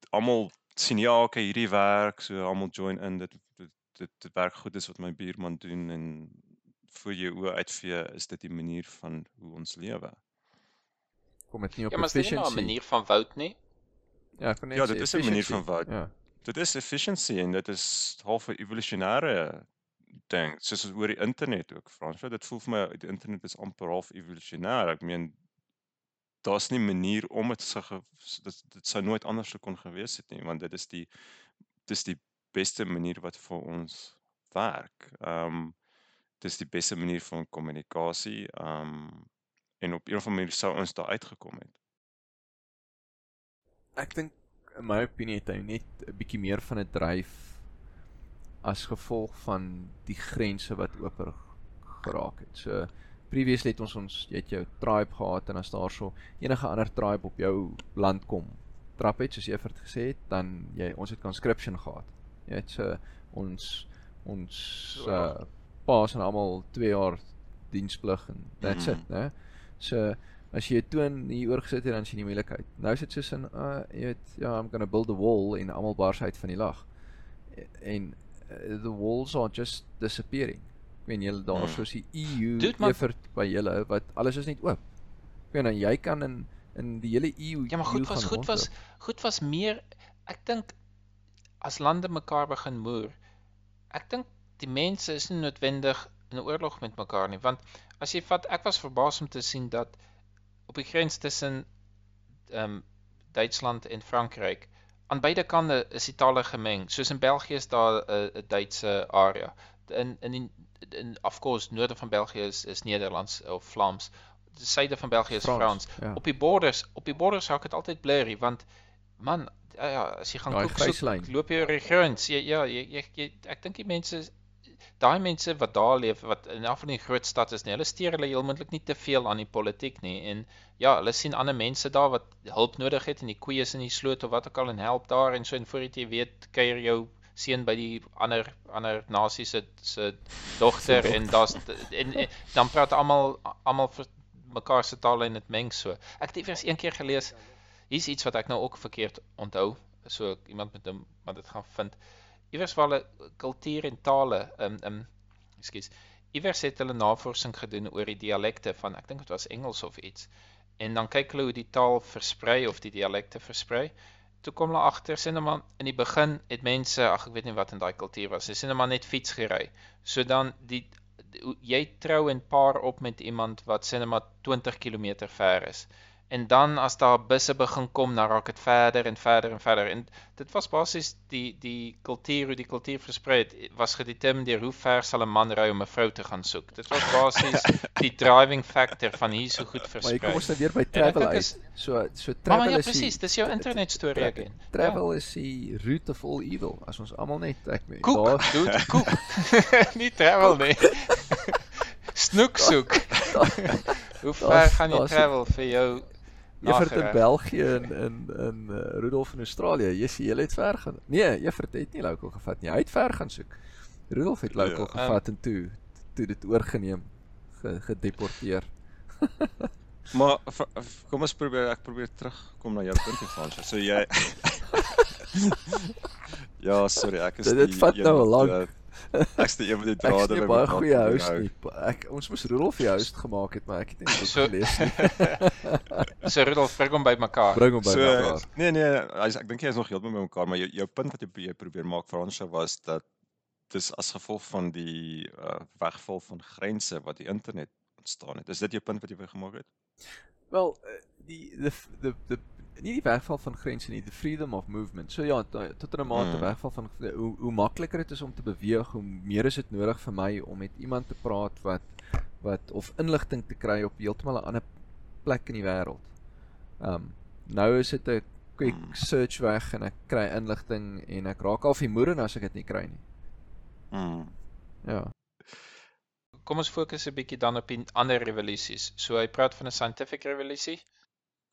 almal sien ja okay hierdie werk so almal join in dit dit dit, dit werk goed is wat my buurman doen en voor jou oë uitvee is dit die manier van hoe ons lewe. Kom dit nie op ja, efficiency ja maar 'n manier van wout nie? Ja kon net ja dit is 'n manier van wout ja. Dit is efficiency en dit is half 'n evolusionêre ding soos oor die internet ook Frans. Dit voel vir my die internet is amper half evolusionêr ek meen daar's nie manier om dit se dit dit sou nooit anders sou kon gewees het nie want dit is die dis die beste manier wat vir ons werk. Ehm um, dis die beste manier van kommunikasie. Ehm um, en op 'n of ander manier sou ons daar uitgekom het. Ek dink in my opinie het hy net 'n bietjie meer van 'n dryf as gevolg van die grense wat oop geraak het. So previously het ons ons jy het jou tribe gehad en as daar so enige ander tribe op jou land kom trap het soos het gesê het dan jy ons het conscription gehad jy het so ons ons uh, paas en almal 2 jaar diensplig en that's mm. it, né? So as jy 'n toon hier oorgesit het dan sien jy moeilikheid. Nou is dit soos in uh jy weet ja, I'm going to build a wall en almal bars uit van die lag. En uh, the walls are just disappearing. Ek meen julle daar mm. soos die EU effort by julle wat alles is net oop. Ek meen jy kan in in die hele EU Ja, maar goed was goed was goed was meer ek dink as lande mekaar begin moer. Ek dink die mense is nie noodwendig in 'n oorlog met mekaar nie, want as jy vat ek was verbaas om te sien dat op die grens tussen ehm um, Duitsland en Frankryk aan beide kante is die tale gemeng. Soos in België is daar 'n uh, Duitse area. In in die in of course noorde van België is is Nederlands of Vlaams. Die suide van België is Frans. Frans. Ja. Op die borders, op die borders hou ek dit altyd blurry want man, ja, ja as jy gaan kook, soek, loop jy oor die grens. Ja, ja, jy, jy, jy ek dink die mense daai mense wat daar leef wat in af van die groot stad is nie, hulle steur hulle heelmoontlik nie te veel aan die politiek nie en ja, hulle sien ander mense daar wat hulp nodig het en die koeie is in die sloot of wat ook al en help daar en so en voor jy weet kuier jou seun by die ander ander nasie se se dogter en daar's en, en dan praat almal almal mekaar se tale en dit meng so. Ek het eers een keer gelees hier's iets wat ek nou ook verkeerd onthou. So iemand met hom wat dit gaan vind iewers waar hulle kultuur en tale um um ekskuus iewers het hulle navorsing gedoen oor die dialekte van ek dink dit was Engels of iets en dan kyk hulle hoe die taal versprei of die dialekte versprei toe kom hulle agter sien hulle maar in die begin het mense ag ek weet nie wat in daai kultuur was sien hulle maar net fiets gery. So dan die jy trou en paar op met iemand wat sien hulle maar 20 km ver is en dan as daar busse begin kom, dan raak dit verder en verder en verder. En dit was basies die die kultuur, hoe die kultuur versprei het, was gedetermineer deur hoe ver sal 'n man ry om 'n vrou te gaan soek. Dit was basies die driving factor van hier so goed versprei. Maar kom ons nou weer by travel uit. So so travel ja, is presies, dis jou internet storie again. Travel ja. is die root of all evil. As ons almal net ek meen, daar doen koek. nie travel nie. Snoek soek. Hoe ver gaan jy travel vir jou Evert in België en in in uh, Rudolf in Australië. Jy sien jy het ver gaan. Nee, Evert het nie local gevat nie. Hy het ver gaan soek. Rudolf het local ja, gevat um, en toe toe dit oorgeneem, ge, gedeporteer. maar kom ons probeer ek probeer terugkom na jou punt hier Frans. So jy Ja, sorry, ek is dit, dit vat nou lank. Ek sê jy moet dit drader met baie goeie host nie. Ek ons moes Rudolf vir host gemaak het, maar ek het nie so gelees nie. so Rudolf bring hom by mekaar. Bring hom by so, mekaar. Nee nee, as, ek dink jy is nog heeltemal by mekaar, maar jou jou punt wat jy, jy probeer maak Fransja was dat dis as gevolg van die uh, wegval van grense wat die internet ontstaan het. Is dit jou punt wat jy wou gemaak het? Wel, uh, die the the the nie die wegval van grense nie, the freedom of movement. So ja, tot 'n mate mm. wegval van hoe hoe makliker dit is om te beweeg, hoe meer is dit nodig vir my om met iemand te praat wat wat of inligting te kry op heeltemal 'n ander plek in die wêreld. Um nou is dit 'n quick mm. search weg en ek kry inligting en ek raak al vermoeder as ek dit nie kry nie. Mm. Ja. Kom ons fokus 'n bietjie dan op die ander revolusies. So hy praat van 'n scientific revolusie.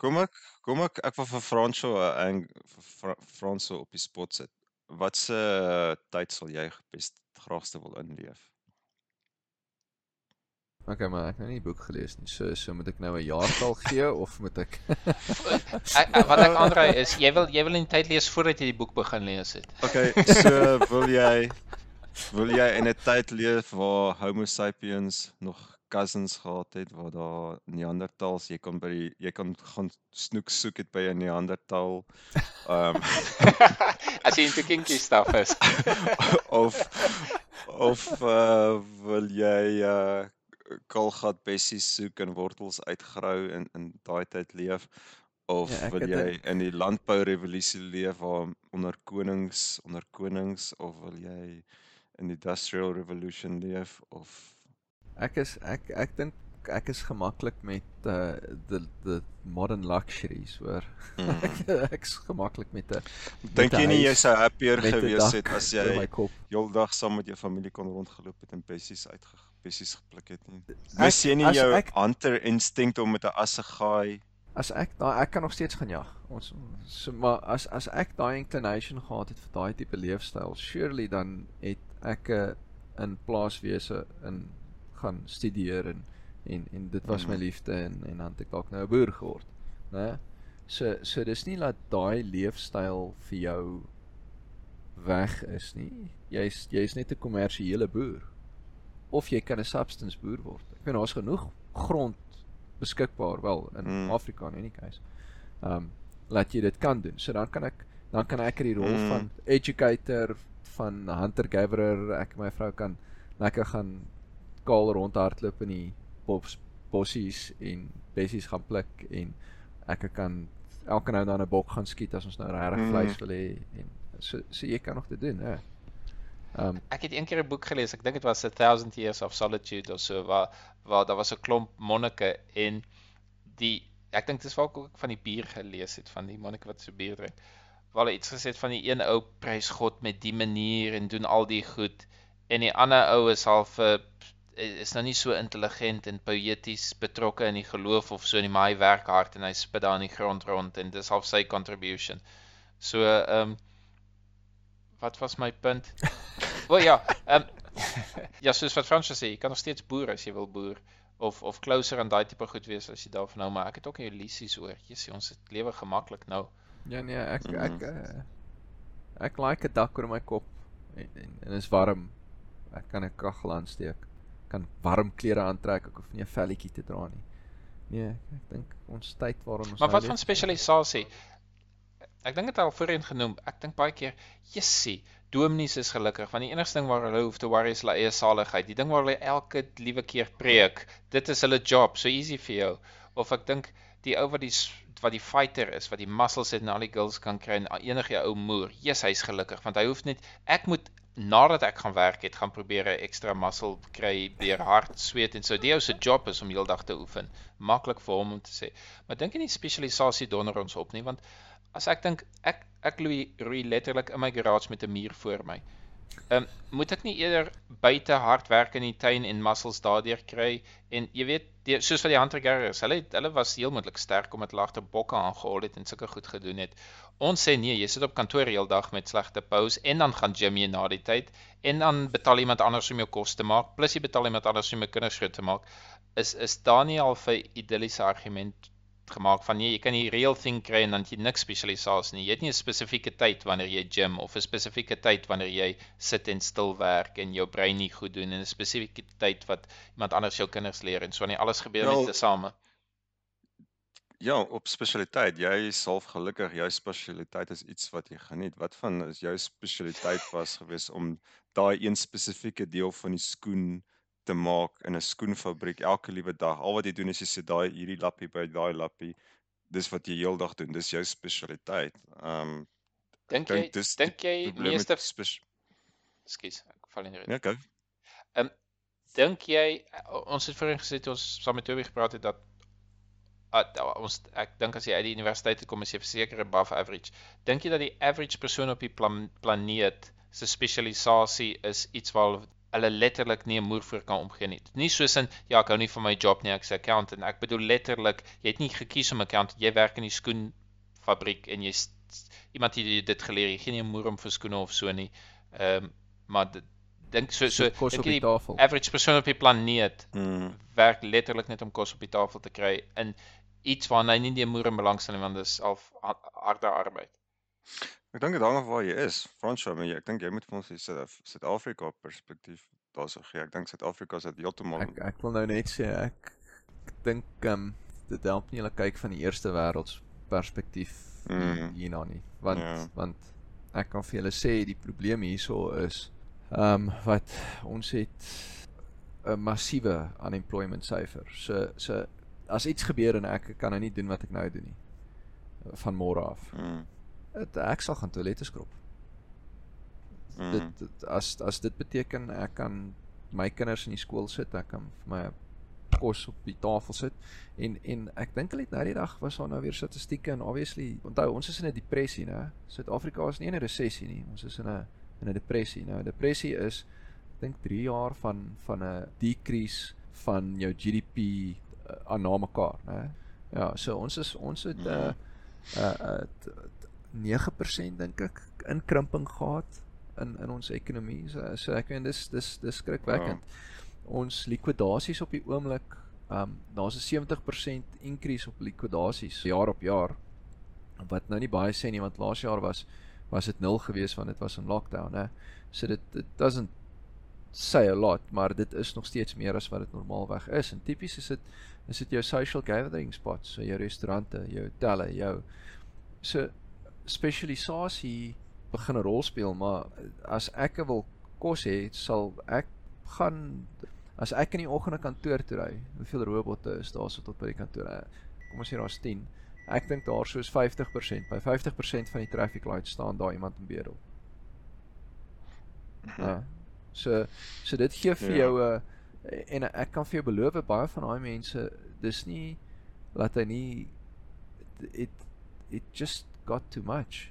Kom ek kom ek ek wil vir Franso en vir Franso op die spot sit. Wat se uh, tyd sal jy best graagste wil inleef? Okay, maar ek het nou nie die boek gelees nie. So so moet ek nou 'n jaartal gee of moet ek ek, Wat ek aanraai is jy wil jy wil in tyd lees voordat jy die boek begin lees het. Okay, so wil jy wil jy in 'n tyd leef waar Homo sapiens nog cousins gehad het waar daar Neandertals, jy kon by die jy kon gaan snoek soek het by 'n Neandertal. Ehm um, as jy into kinky stuff is. of of uh, wil jy uh kolgat bessies soek en wortels uitgrou in in daai tyd leef of ja, wil jy in die landbou revolusie leef waar onder konings onder konings of wil jy in die industrial revolution leef of Ek is ek ek dink ek is gemaklik met uh the the modern luxuries hoor. Mm. ek is gemaklik met 'n Dink jy nie jy sou happier gewees het as jy heeldag saam met jou familie kon rondgeloop het en pessies uitgepissies gepluk het nie? Mis jy nie jou ek, hunter instinct om met 'n assegaai As ek daai ek kan nog steeds gaan jag. Ons so maar as as ek daai inclination gehad het vir daai tipe leefstyl, surely dan het ek 'n in plaaswese in gaan studeer en en en dit was my mhm. liefde en en dan het ek dalk nou 'n boer geword, né? So so dis nie dat daai leefstyl vir jou weg is nie. Jy's jy's net 'n kommersiële boer. Of jy kan 'n substance boer word. Ek weet daar's genoeg grond beskikbaar wel in mm. Afrika in any case. Um laat jy dit kan doen. So dan kan ek dan kan ek die rol mm. van educator van hunter gatherer, ek en my vrou kan lekker gaan kaal rondhardloop in die bos bossies en bessies gaan pluk en ek kan elke nou dan 'n bok gaan skiet as ons nou regtig mm. vleis wil hê en so so jy kan nog dit doen hè. Um, ek het een keer 'n boek gelees, ek dink dit was A Thousand Years of Solitude of so waar waar daar was 'n klomp monnike en die ek dink dis waar ek ook van die bier gelees het van die monnike wat so bier drink. Waar hulle iets gesê het van die een ou prys God met die manier en doen al die goed en die ander ou is half 'n is nou nie so intelligent en poëties betrokke in die geloof of so in die maai werk hard en hy spit daar in die grond rond en dis half sy contribution. So ehm um, wat was my punt? O oh, ja, ehm um, ja, soos wat Frans sê, jy kan nog steeds boer as jy wil boer of of closer aan daai tipe goed wees as jy daarvan nou maar ek het ook 'n illusies oor. Jy sê ons het lewe gemaklik nou. Ja nee, ek ek ek, mm. uh, ek like 'n dak oor my kop en en, en is warm ek kan 'n kaggel aansteek. Kan warm klere aantrek, ek hoef nie 'n velletjie te dra nie. Nee, ek dink ons tyd waarin ons Maar wat van spesialisasie? Ek dink dit al voorheen genoem. Ek dink baie keer, jessie, dominees is gelukkig want die enigste ding waar hulle hoef te worry is hulle eie saligheid. Die ding waar hulle elke liewe keer preek, dit is hulle job, so easy vir jou. Of ek dink die ou wat die wat die fighter is, wat die muscles het en al die girls kan kry en enige ou moer, yes, hy's gelukkig want hy hoef net ek moet nadat ek gaan werk het, gaan probeer 'n ekstra muscle kry deur hard sweet en so. Die ou se job is om heeldag te oefen. Maklik vir hom om te sê. Maar dink nie spesialisasie donder ons op nie, want as ek dink ek ek loei letterlik in my garage met 'n muur voor my. Ehm um, moet ek nie eerder buite hard werk in die tuin en muscles daardeur kry en jy weet die, soos wat die hunter gatherers, hulle hulle was heel moontlik sterk omdat hulle agter bokke aangehol het en sulke goed gedoen het. Ons sê nee, jy sit op kantoor heeldag met slegte pose en dan gaan gym jy na die tyd en dan betaal iemand anders om jou kos te maak, plus jy betaal iemand anders om jou kinders groot te maak. Is is al 'n idilliese argument gemaak van nee, jy kan die real thing kry en dan jy niks spesialisasie nie. Jy het nie 'n spesifieke tyd wanneer jy gym of 'n spesifieke tyd wanneer jy sit en stil werk en jou brein nie goed doen en 'n spesifieke tyd wat iemand anders jou kinders leer en so aan alles gebeur well, net tesame. Ja, op spesialiteit. Jy is self gelukkig. Jou spesialiteit is iets wat jy geniet. Wat van is jou spesialiteit was gewees om daai een spesifieke deel van die skoen te maak in 'n skoenfabriek elke liewe dag. Al wat jy doen is jy sit daai hierdie lappie by daai lappie. Dis wat jy heeldag doen. Dis jou spesialiteit. Ehm um, dink jy dink jy meeste Skus, ek val in die rede. Ja, okay. Ehm um, dink jy ons het voorheen gesê ons saam met Toby gepraat het dat uh, ons ek dink as jy uit die universiteit kom as jy verseker above average. Dink jy dat die average persoon op die plan, planeet se spesialisasie is iets waar hulle letterlik nie 'n moer voor kan omgee nie. Nie soos in ja, ek hou nie van my job nie, ek's 'n accountant. Ek bedoel letterlik, jy het nie gekies om 'n accountant, jy werk in die skoenfabriek en jy iemand het dit geleer, jy gee nie 'n moer om vir skoene of so nie. Ehm um, maar dink so so dink jy die average persoon op die planeet mm. werk letterlik net om kos op die tafel te kry in iets waarna hy nie die moer in belangstel nie want dit is al harde arbeid. Ek dink dit hang af waar jy is. Fransjo, maar ek dink jy moet vir ons die Suid-Afrika perspektief daarso gee. Ek dink Suid-Afrika is dit heeltemal Ek ek wil nou net sê ek ek dink ehm um, dit help nie hulle kyk van die eerste wêreld perspektief mm. hierna nie. Want ja. want ek kan vir julle sê die probleem hierso is ehm um, wat ons het 'n massiewe unemployment syfer. So so as iets gebeur en ek kan nou nie doen wat ek nou doen nie van môre af. Mm het, ek sal gaan toilette skrob. Mm. Dit, dit as as dit beteken ek kan my kinders in die skool sit, ek kan vir my kos op die tafel sit en en ek dink al het nou die dag was daar nou weer statistieke en obviously onthou ons is in 'n depressie, né? Suid-Afrika is nie in 'n resessie nie. Ons is in 'n in 'n depressie. Nou, depressie is ek dink 3 jaar van van 'n decrease van jou GDP uh, aan na mekaar, né? Ja, so ons is ons het 'n uh, uh, uh, 9% dink ek inkrimping gehad in in ons ekonomie. So, so ek meen dis dis dis skrikwekkend. Ja. ons likwidasies op die oomblik, um daar's 'n 70% increase op likwidasies jaar op jaar. Wat nou nie baie sê nie want laas jaar was was dit nul geweest want dit was in lockdown, hè. So dit it doesn't say a lot, maar dit is nog steeds meer as wat dit normaalweg is. En tipies is dit is dit jou social gathering spots, so jou restaurante, jou hotelle, jou so spesialisasie begin 'n rol speel, maar as ek wil kos hê, sal ek gaan as ek in die oggend na kantoor toe ry. Hoeveel robotte is daar so tot by die kantoor? Eh, kom ons sê daar's 10. Ek dink daar soos 50%, by 50% van die traffic lights staan daar iemand in bedel. Ja. So so dit gee vir ja. jou 'n en ek kan vir jou beloof baie van daai mense dis nie laat hy nie it it just got too much.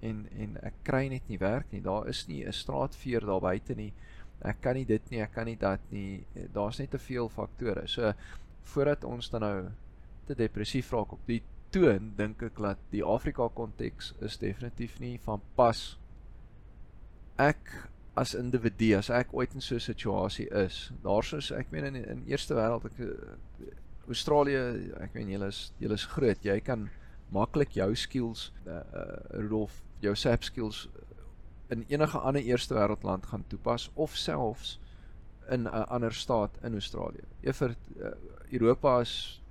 En en ek kry net nie werk nie. Daar is nie 'n straatveer daar buite nie. Ek kan nie dit nie ek kan nie dat nie. Daar's net te veel faktore. So voordat ons dan nou te depressief raak op die toon dink ek dat die Afrika konteks is definitief nie van pas. Ek as individu as ek ooit in so 'n situasie is. Daarsoos ek meen in in eerste wêreld ek eh, Australië, ek meen julle is julle is groot. Jy kan maklik jou skills uh, uh Rudolf, jou SAP skills in enige ander eerste wêreld land gaan toepas of selfs in 'n ander staat in Australië. Eever uh, Europa is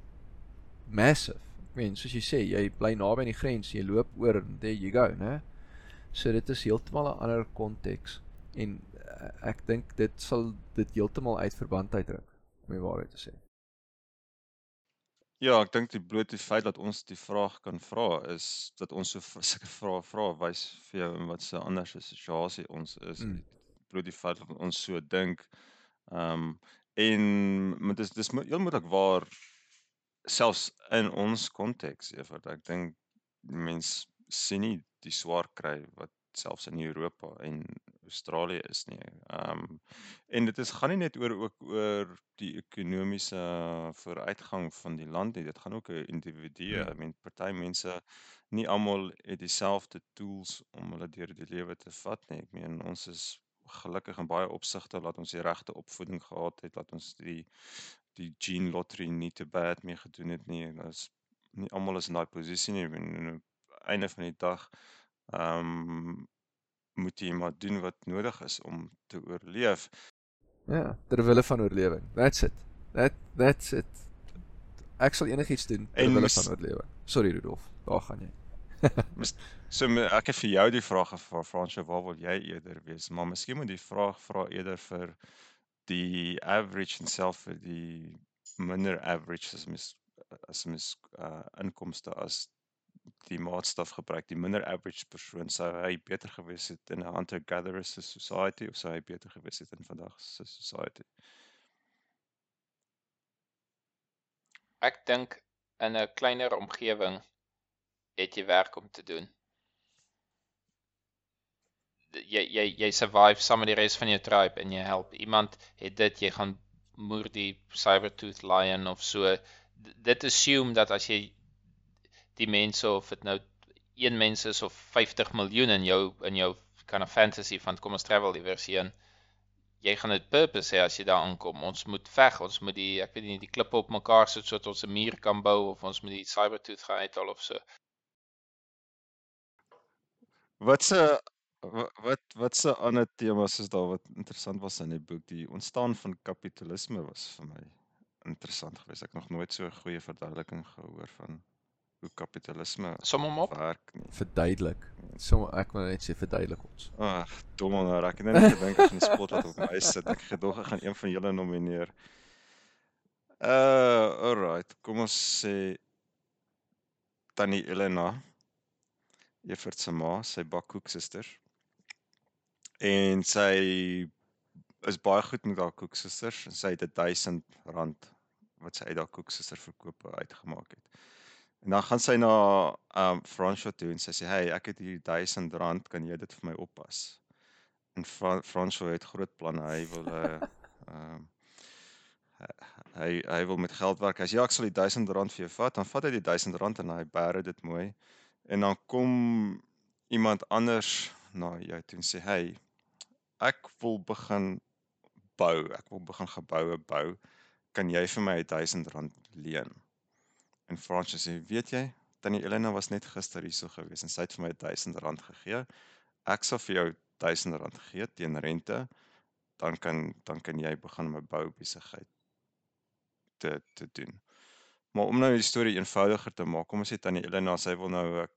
massive. Ek meen soos jy sê, jy bly naby aan die grens, jy loop oor en there you go, né? So dit is heeltemal 'n ander konteks en uh, ek dink dit sal dit heeltemal uit verband uitdruk om die waarheid te sê. Ja, ek dink die bloot die feit dat ons die vraag kan vra is dat ons so sulke vrae vra wys vir jou in wat se ander situasie ons is. Mm. Bloot die feit dat ons so dink. Ehm um, en met dis dis heel moontlik waar selfs in ons konteks, eers ek dink mense sien nie die swaar kry wat selfs in Europa en Australië is nie. Ehm um, en dit is gaan nie net oor ook oor die ekonomiese vooruitgang van die land nie. Dit gaan ook oor individue. Ja. I mean party mense nie almal het dieselfde tools om hulle deur die lewe te vat nie. Ek meen ons is gelukkig in baie opsigte dat ons die regte opvoeding gehad het, dat ons die die gene lottery nie te bad mee gedoen het nie. Ons nie almal is in daai posisie nie. Aan die einde van die dag ehm um, moet jy maar doen wat nodig is om te oorleef. Ja, ter wille van oorlewing. That's it. That that's it. Ek sal enigiets doen ter wille van oorlewing. Sorry Rudolf, daar gaan jy. so ek het vir jou die vraag gevra Fransjo, waar wil jy eerder wees? Maar miskien moet die vraag vra eerder vir die average en self vir die minder average as mis as mis uh, inkomste as die maatstaf gebruik, die minder average persoon sou hy beter gewees het in 'n hunter gatherer society of sou hy beter gewees het in vandag se society? Ek dink in 'n kleiner omgewing het jy werk om te doen. Jy jy jy survive saam met die res van jou tribe en jy help iemand het dit jy gaan moer die cybertooth lion of so dit assume dat as jy die mense of dit nou een mens is of 50 miljoen in jou in jou kind of fantasy van kom ons travel iewers heen. Jy gaan dit purpose hê as jy daar aankom. Ons moet veg, ons moet die ek weet nie die klippe op mekaar sit sodat ons 'n muur kan bou of ons moet die cybertooth gaan uithaal of so. Wat se wat wat se ander temas is daar wat interessant was in die boek? Die ontstaan van kapitalisme was vir my interessant geweest. Ek het nog nooit so 'n goeie verduideliking gehoor van hoe kapitalisme som hom op werk nie. Verduidelik. Som ek wil net sê verduidelik ons. Ag, dom nou, ek het net gedink as 'n spot wat op my sit, ek gedog ek gaan een van julle nomineer. Uh, alright, kom ons sê Tannie Elena. Juffrou se ma, sy bak koeksusters. En sy is baie goed met haar koeksusters en sy het 1000 rand wat sy uit haar koeksuster verkoop uitgemaak het. En dan gaan sy na um François toe en sy sê hey, ek het hier 1000 rand, kan jy dit vir my oppas? En Fra François het groot planne. Hy wil 'n uh, um hy hy wil met geld werk. Hy sê ja, ek sal die 1000 rand vir jou vat. Dan vat hy die 1000 rand en hy bære dit mooi. En dan kom iemand anders na jou toe en sê hey, ek wil begin bou. Ek wil begin geboue bou. Kan jy vir my R1000 leen?" En Francis sê, "Weet jy, tannie Elena was net gister hierso gewees en sy het vir my R1000 gegee. Ek sal vir jou R1000 gee teen rente. Dan kan dan kan jy begin met bou besigheid te te doen." Maar om nou die storie eenvoudiger te maak, kom ons sê tannie Elena, sy wil nou 'n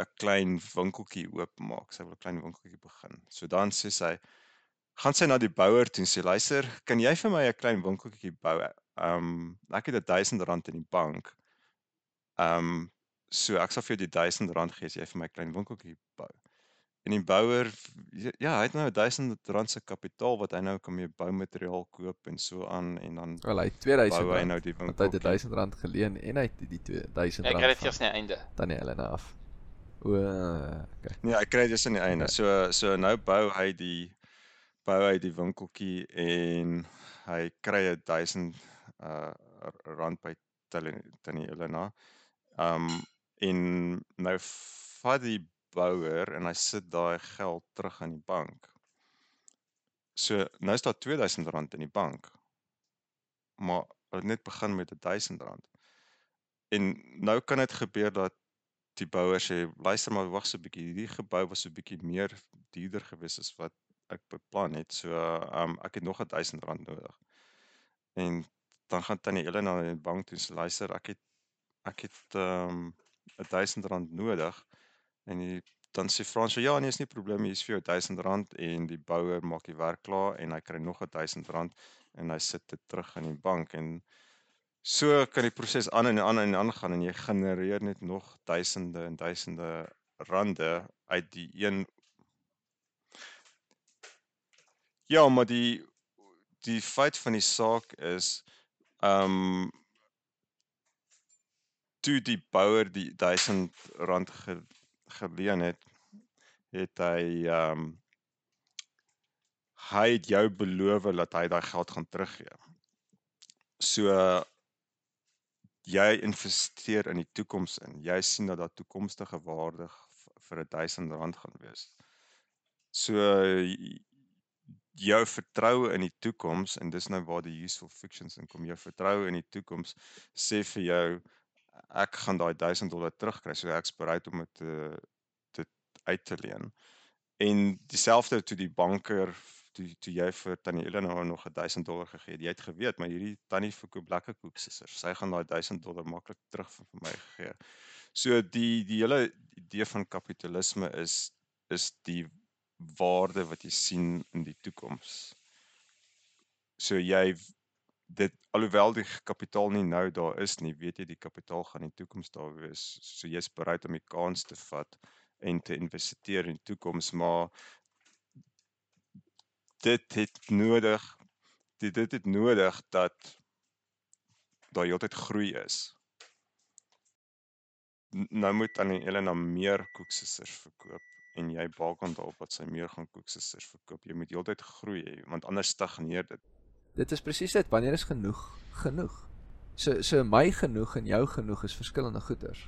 'n klein winkeltjie oopmaak. Sy wil 'n klein winkeltjie begin. So dan sê sy, gaan sy na die bouer toe en sê, "Luister, kan jy vir my 'n klein winkeltjie bou? Ehm um, ek het R1000 in die bank. Ehm um, so ek sal vir jou die R1000 gee as jy vir my klein winkeltjie bou." En die bouer ja, hy het nou R1000 se kapitaal wat hy nou kan mee boumateriaal koop en so aan en dan Wel hy het R2000 bou hy nou die want hy het winkeltjie. R1000 geleen en hy het die R2000 Ek kry dit eers aan die einde. dan die Helena af. O, okay. Nee, hy kry dit aan die einde. Okay. So so nou bou hy die bou hy die winkeltjie en hy kry 'n 1000 uh rand by Tannie Tannie Elena. Um en nou vat die bouer en hy sit daai geld terug in die bank. So nou is daar R2000 in die bank. Maar hulle het net begin met R1000. En nou kan dit gebeur dat die bouer sê luister maar wag so 'n bietjie hierdie gebou was so 'n bietjie meer duurder gewees as wat ek beplan het. So um ek het nog R1000 nodig. En dan gaan tannie Elena na die bank toe en sê luister ek het ek het um R1000 nodig en die dan sê Frans ja nee is nie probleem hier is vir jou R1000 en die bouer maak die werk klaar en hy kry nog R1000 en hy sit dit terug in die bank en so kan die proses aan en aan en aan gaan en jy genereer net nog duisende en duisende rande uit die een Ja, maar die die feit van die saak is ehm toe die bouer die R1000 ge, geleen het, het hy ehm hy het jou beloof dat hy daai geld gaan teruggee. So jy investeer in die toekoms in. Jy sien dat daar toekomstige waarde vir R1000 gaan wees. So jou vertroue in die toekoms en dis nou waar die useful fictions inkom. Jou vertroue in die toekoms sê vir jou ek gaan daai 1000 dollar terugkry. So ek's bereid om dit te dit uit te leen. En dieselfde toe die banker toe toe jy vir tannie Elena nog 'n 1000 dollar gegee het. Jy het geweet maar hierdie tannie verkoop lekker koeksissers. Sy gaan daai 1000 dollar maklik terug vir, vir my gee. So die die hele idee van kapitalisme is is die waarde wat jy sien in die toekoms. So jy dit alhoewel die kapitaal nie nou daar is nie, weet jy die kapitaal gaan in die toekoms daar wees. So jy's bereid om die kans te vat en te investeer in die toekoms, maar dit het nodig dit dit het nodig dat daar heeltyd groei is. Nou moet aan Elena meer koeksissers verkoop en jy baken daarop dat sy meer gaan koeksissers verkoop. Jy moet heeltyd groei want anders stagneer dit. Dit is presies dit. Wanneer is genoeg genoeg? So so my genoeg en jou genoeg is verskillende goeders,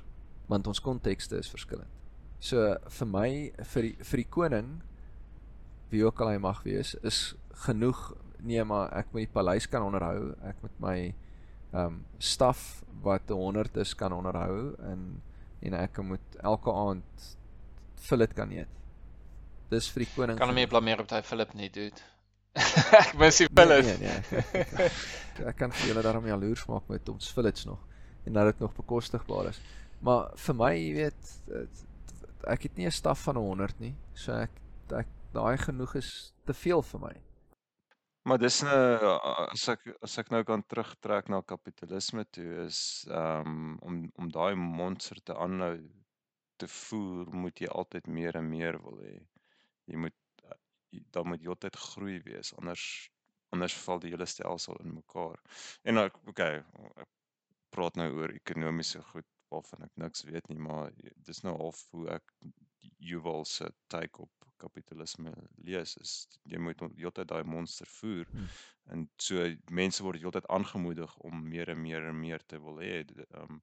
want ons kontekste is verskillend. So vir my vir die vir die koning wie ook al hy mag wees, is genoeg nee, maar ek moet die paleis kan onderhou. Ek moet my ehm um, staf wat 100 is kan onderhou en en ek moet elke aand fillet kan eet. Dis vir die koning. Kan hom nie blameer op daai Philip nie, dude. Ek mis die Nee, Philip. nee, nee. Ek, ek, ek kan vir julle daarom jaloers maak met ons fillets nog en dat dit nog bekostigbaar is. Maar vir my, jy weet, ek het nie 'n staf van 100 nie. So ek ek daai genoeg is te veel vir my. Maar dis nou as ek as ek nou kan terugtrek na kapitalisme toe is um om om daai monster te aanhou te voer, moet jy altyd meer en meer wil hê. Jy moet daar moet heeltyd groei wees anders anders val die hele stelsel in mekaar. En ek okay, ek praat nou oor ekonomiese goed waarvan ek niks weet nie, maar dis nou half hoe ek Yuval se take op kapitalisme lees is jy moet heeltyd daai monster voer Hmm. en so mense word heeltyd aangemoedig om meer en meer en meer te wil hê. D- Um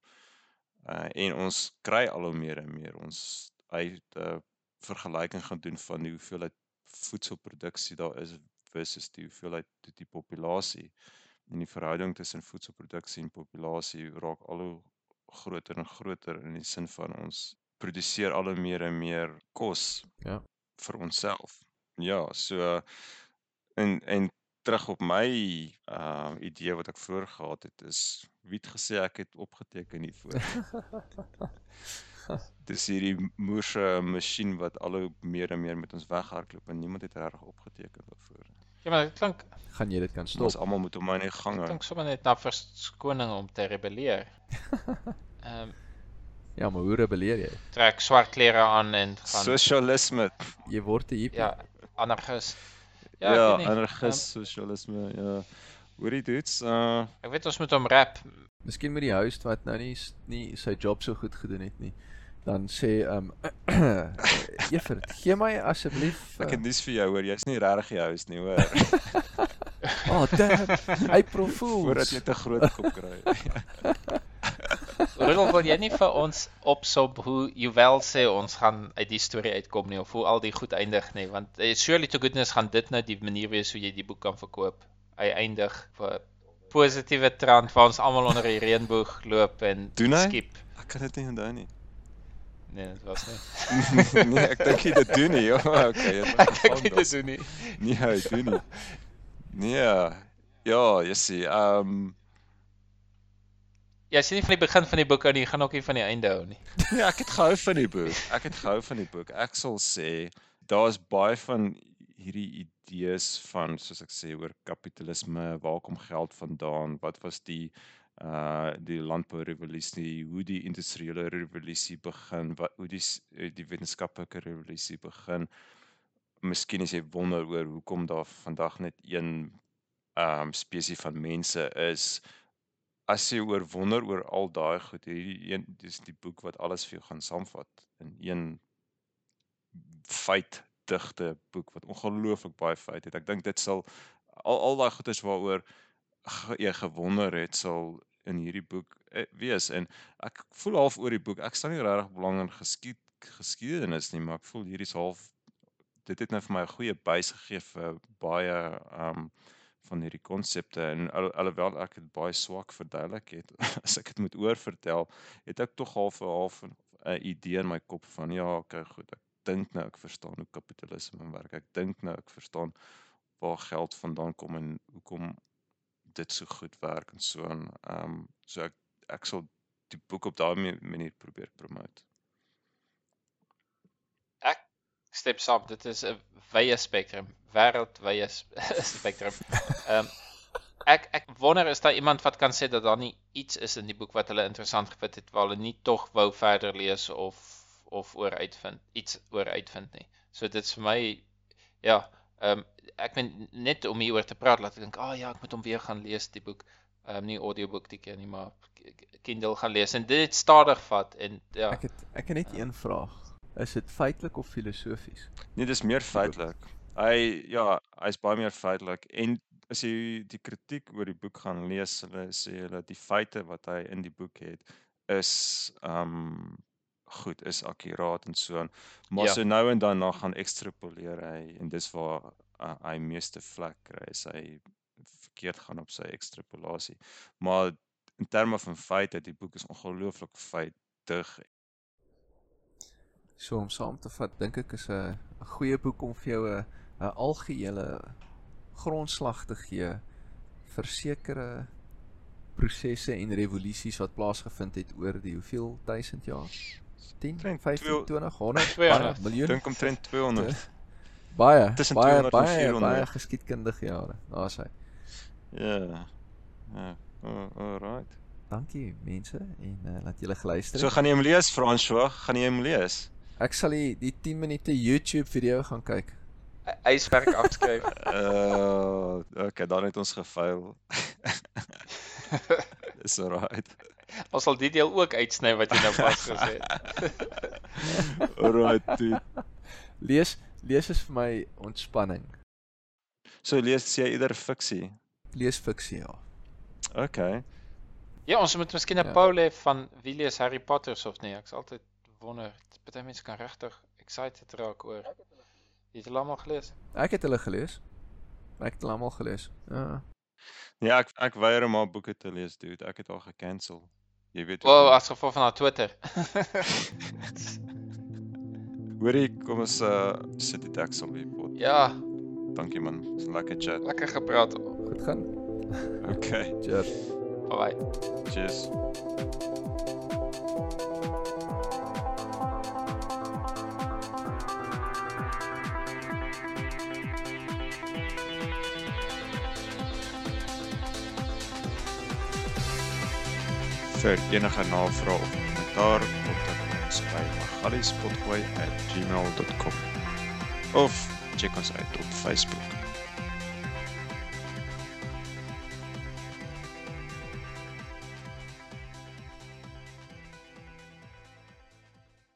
uh, en ons kry al hoe meer en meer. Ons hy het 'n uh, vergelyking gaan doen van die hoeveelheid voedselproduksie daar is versus die hoeveelheid die, die populasie en die verhouding tussen voedselproduksie en populasie raak al hoe groter en groter in die sin van ons produseer al hoe meer en meer kos Ja. vir onsself. Ja, so en en terug op my uh idee wat ek vroeër gehad het is wie het gesê ek het opgeteken hiervoor. Dis hierdie moerse masjien wat al hoe meer en meer met ons weghardloop en niemand het regtig opgeteken daarvoor. Ja, maar dit klink Gaan jy dit kan Ons stop? almal moet hom in die dit gange. klink sommer net na verskoning om te rebelleer. Ehm um, Ja, maar hoe rebelleer jy? trek swart klere aan en gaan Sosialisme. Jy word 'n hippie. ja, anarchis. Ja, Ja, ja ek weet nie. anarchis sosialisme, ja. Hoorie dudes, uh Ek weet ons moet hom rap. Miskien met die host wat nou nie nie sy job so goed gedoen het nie. Dan sê um Evert, gee my asseblief ek het uh, nuus vir jou hoor, jy's nie regtig die host nie, hoor. Oh damn, April Fools. Voordat jy te groot kop kry. Rudolf, wil jy nie vir ons opsom hoe Juwel sê ons gaan uit die storie uitkom nie of hoe al die goed eindig nie, want eh, surely to goodness gaan dit nou die manier wees hoe jy die boek kan verkoop. Hy eindig vir positiewe trant waar ons almal onder die reënboog loop en Doen hy? skiep. Ek kan dit nie onthou nie. Nee, dit was nie. nee, ek dink jy dit doen nie. Ja, okay. dit Ek dink dan. dit doen nie. Nee, hy doen nie. Nee. Ja, jy sien, ehm um, Ja, sien nie van die begin van die boek aan nie, jy gaan ook nie van die einde hou nie. nee, ek het gehou van die boek. Ek het gehou van die boek. Ek sal sê daar's baie van hierdie idees van soos ek sê oor kapitalisme, waar kom geld vandaan? Wat was die uh die landbourevolusie, hoe die industriële revolusie begin, wat hoe die eh, die wetenskaplike revolusie begin. Miskien as jy wonder oor hoekom daar vandag net een um spesie van mense is. As jy oor wonder oor al daai goed, hierdie een dis die boek wat alles vir jou gaan saamvat in een feit digte boek wat ongelooflik baie feite het. Ek dink dit sal al al daai goedes waaroor jy gewonder het sal in hierdie boek eh, wees en ek voel half oor die boek. Ek staan nie regtig belang in geskied geskiedenis nie, maar ek voel hierdie is half dit het nou vir my 'n goeie bys gegee vir baie um van hierdie konsepte en al, alhoewel ek dit baie swak verduidelik het as ek dit moet oorvertel, het ek tog half 'n half 'n idee in my kop van ja, okay, goed. Ek dink nou ek verstaan hoe kapitalisme werk. Ek dink nou ek verstaan waar geld vandaan kom en hoekom dit so goed werk en so en ehm um, so ek ek sal die boek op daai ma- manier probeer promote. Ek step saam, dit is 'n wye spektrum, wêreldwye spektrum. Ehm ek ek wonder is daar iemand wat kan sê dat daar nie iets is in die boek wat hulle interessant gevind het waar hulle nie tog wou verder lees of of oor uitvind, iets oor uitvind nie. So dit is vir my ja, ehm ek meen net om hieroor te praat laat ek dink, "Ag oh, ja, ek moet hom weer gaan lees die boek." Ehm um, nie audioboek die keer nie, maar Kindle gaan lees en dit stadig vat en ja. Ek het ek het net een vraag. Is dit feitelik of filosofies? Nee, dis meer feitelik. Hy ja, hy's baie meer feitelik en as jy die kritiek oor die boek gaan lees, hulle sê hulle die feite wat hy in die boek het is um goed, is akkuraat en so aan. Maar Ja. so nou en dan dan gaan ekstrapoleer hy en dis waar uh, hy meeste vlek kry, is hy verkeerd gaan op sy ekstrapolasie. Maar in terme van feite, die boek is ongelooflik feitdig So om saam te vat, dink ek is 'n 'n goeie boek om vir jou 'n 'n algehele grondslag te gee vir sekere prosesse en revolusies wat plaasgevind het oor die hoeveel duisend jaar? 10, Omtrent 15, twee- 20, 100, 200. baie, miljoen. dink omtrent 200. Baie, tussen baie 200 en baie 400. baie geskiedkundige jare. Daar's hy. Ja. Ja. Oh, alright. Dankie mense en uh, laat julle geluister. So gaan jy hom lees, François? Gaan jy hom lees? Ek sal die, die 10 minute YouTube video gaan kyk. yswerk afskryf. Uh, okay, dan het ons gefaal. Dis alright. Ons sal die deel ook uitsny wat jy nou vasgesê het. Alright, dude. Lees lees is vir my ontspanning. So lees jy eerder fiksie? Lees fiksie ja. Okay. Ja, ons moet miskien 'n Ja. poll hê van wie lees Harry Potters of nie. Ek's altyd wonder, baie mense kan regtig excited raak oor. Jy het hulle almal gelees? Ek het hulle gelees. Ek het almal gelees. Ja. Ja, ek ek weier om haar boeke te lees, dude. Ek het haar gekansel. Jy weet O, oh, as gevolg van haar Twitter. Hoorie, kom ons uh sit die deksel weer pot. ja, Dankie man. Dis 'n lekker chat. lekker gepraat. Goed gaan. Okay. Cheers. Bye. Cheers. Vir enige navrae of kommentaar, kontak ons by magaliespotgooi@gmail.com of check ons uit op Facebook.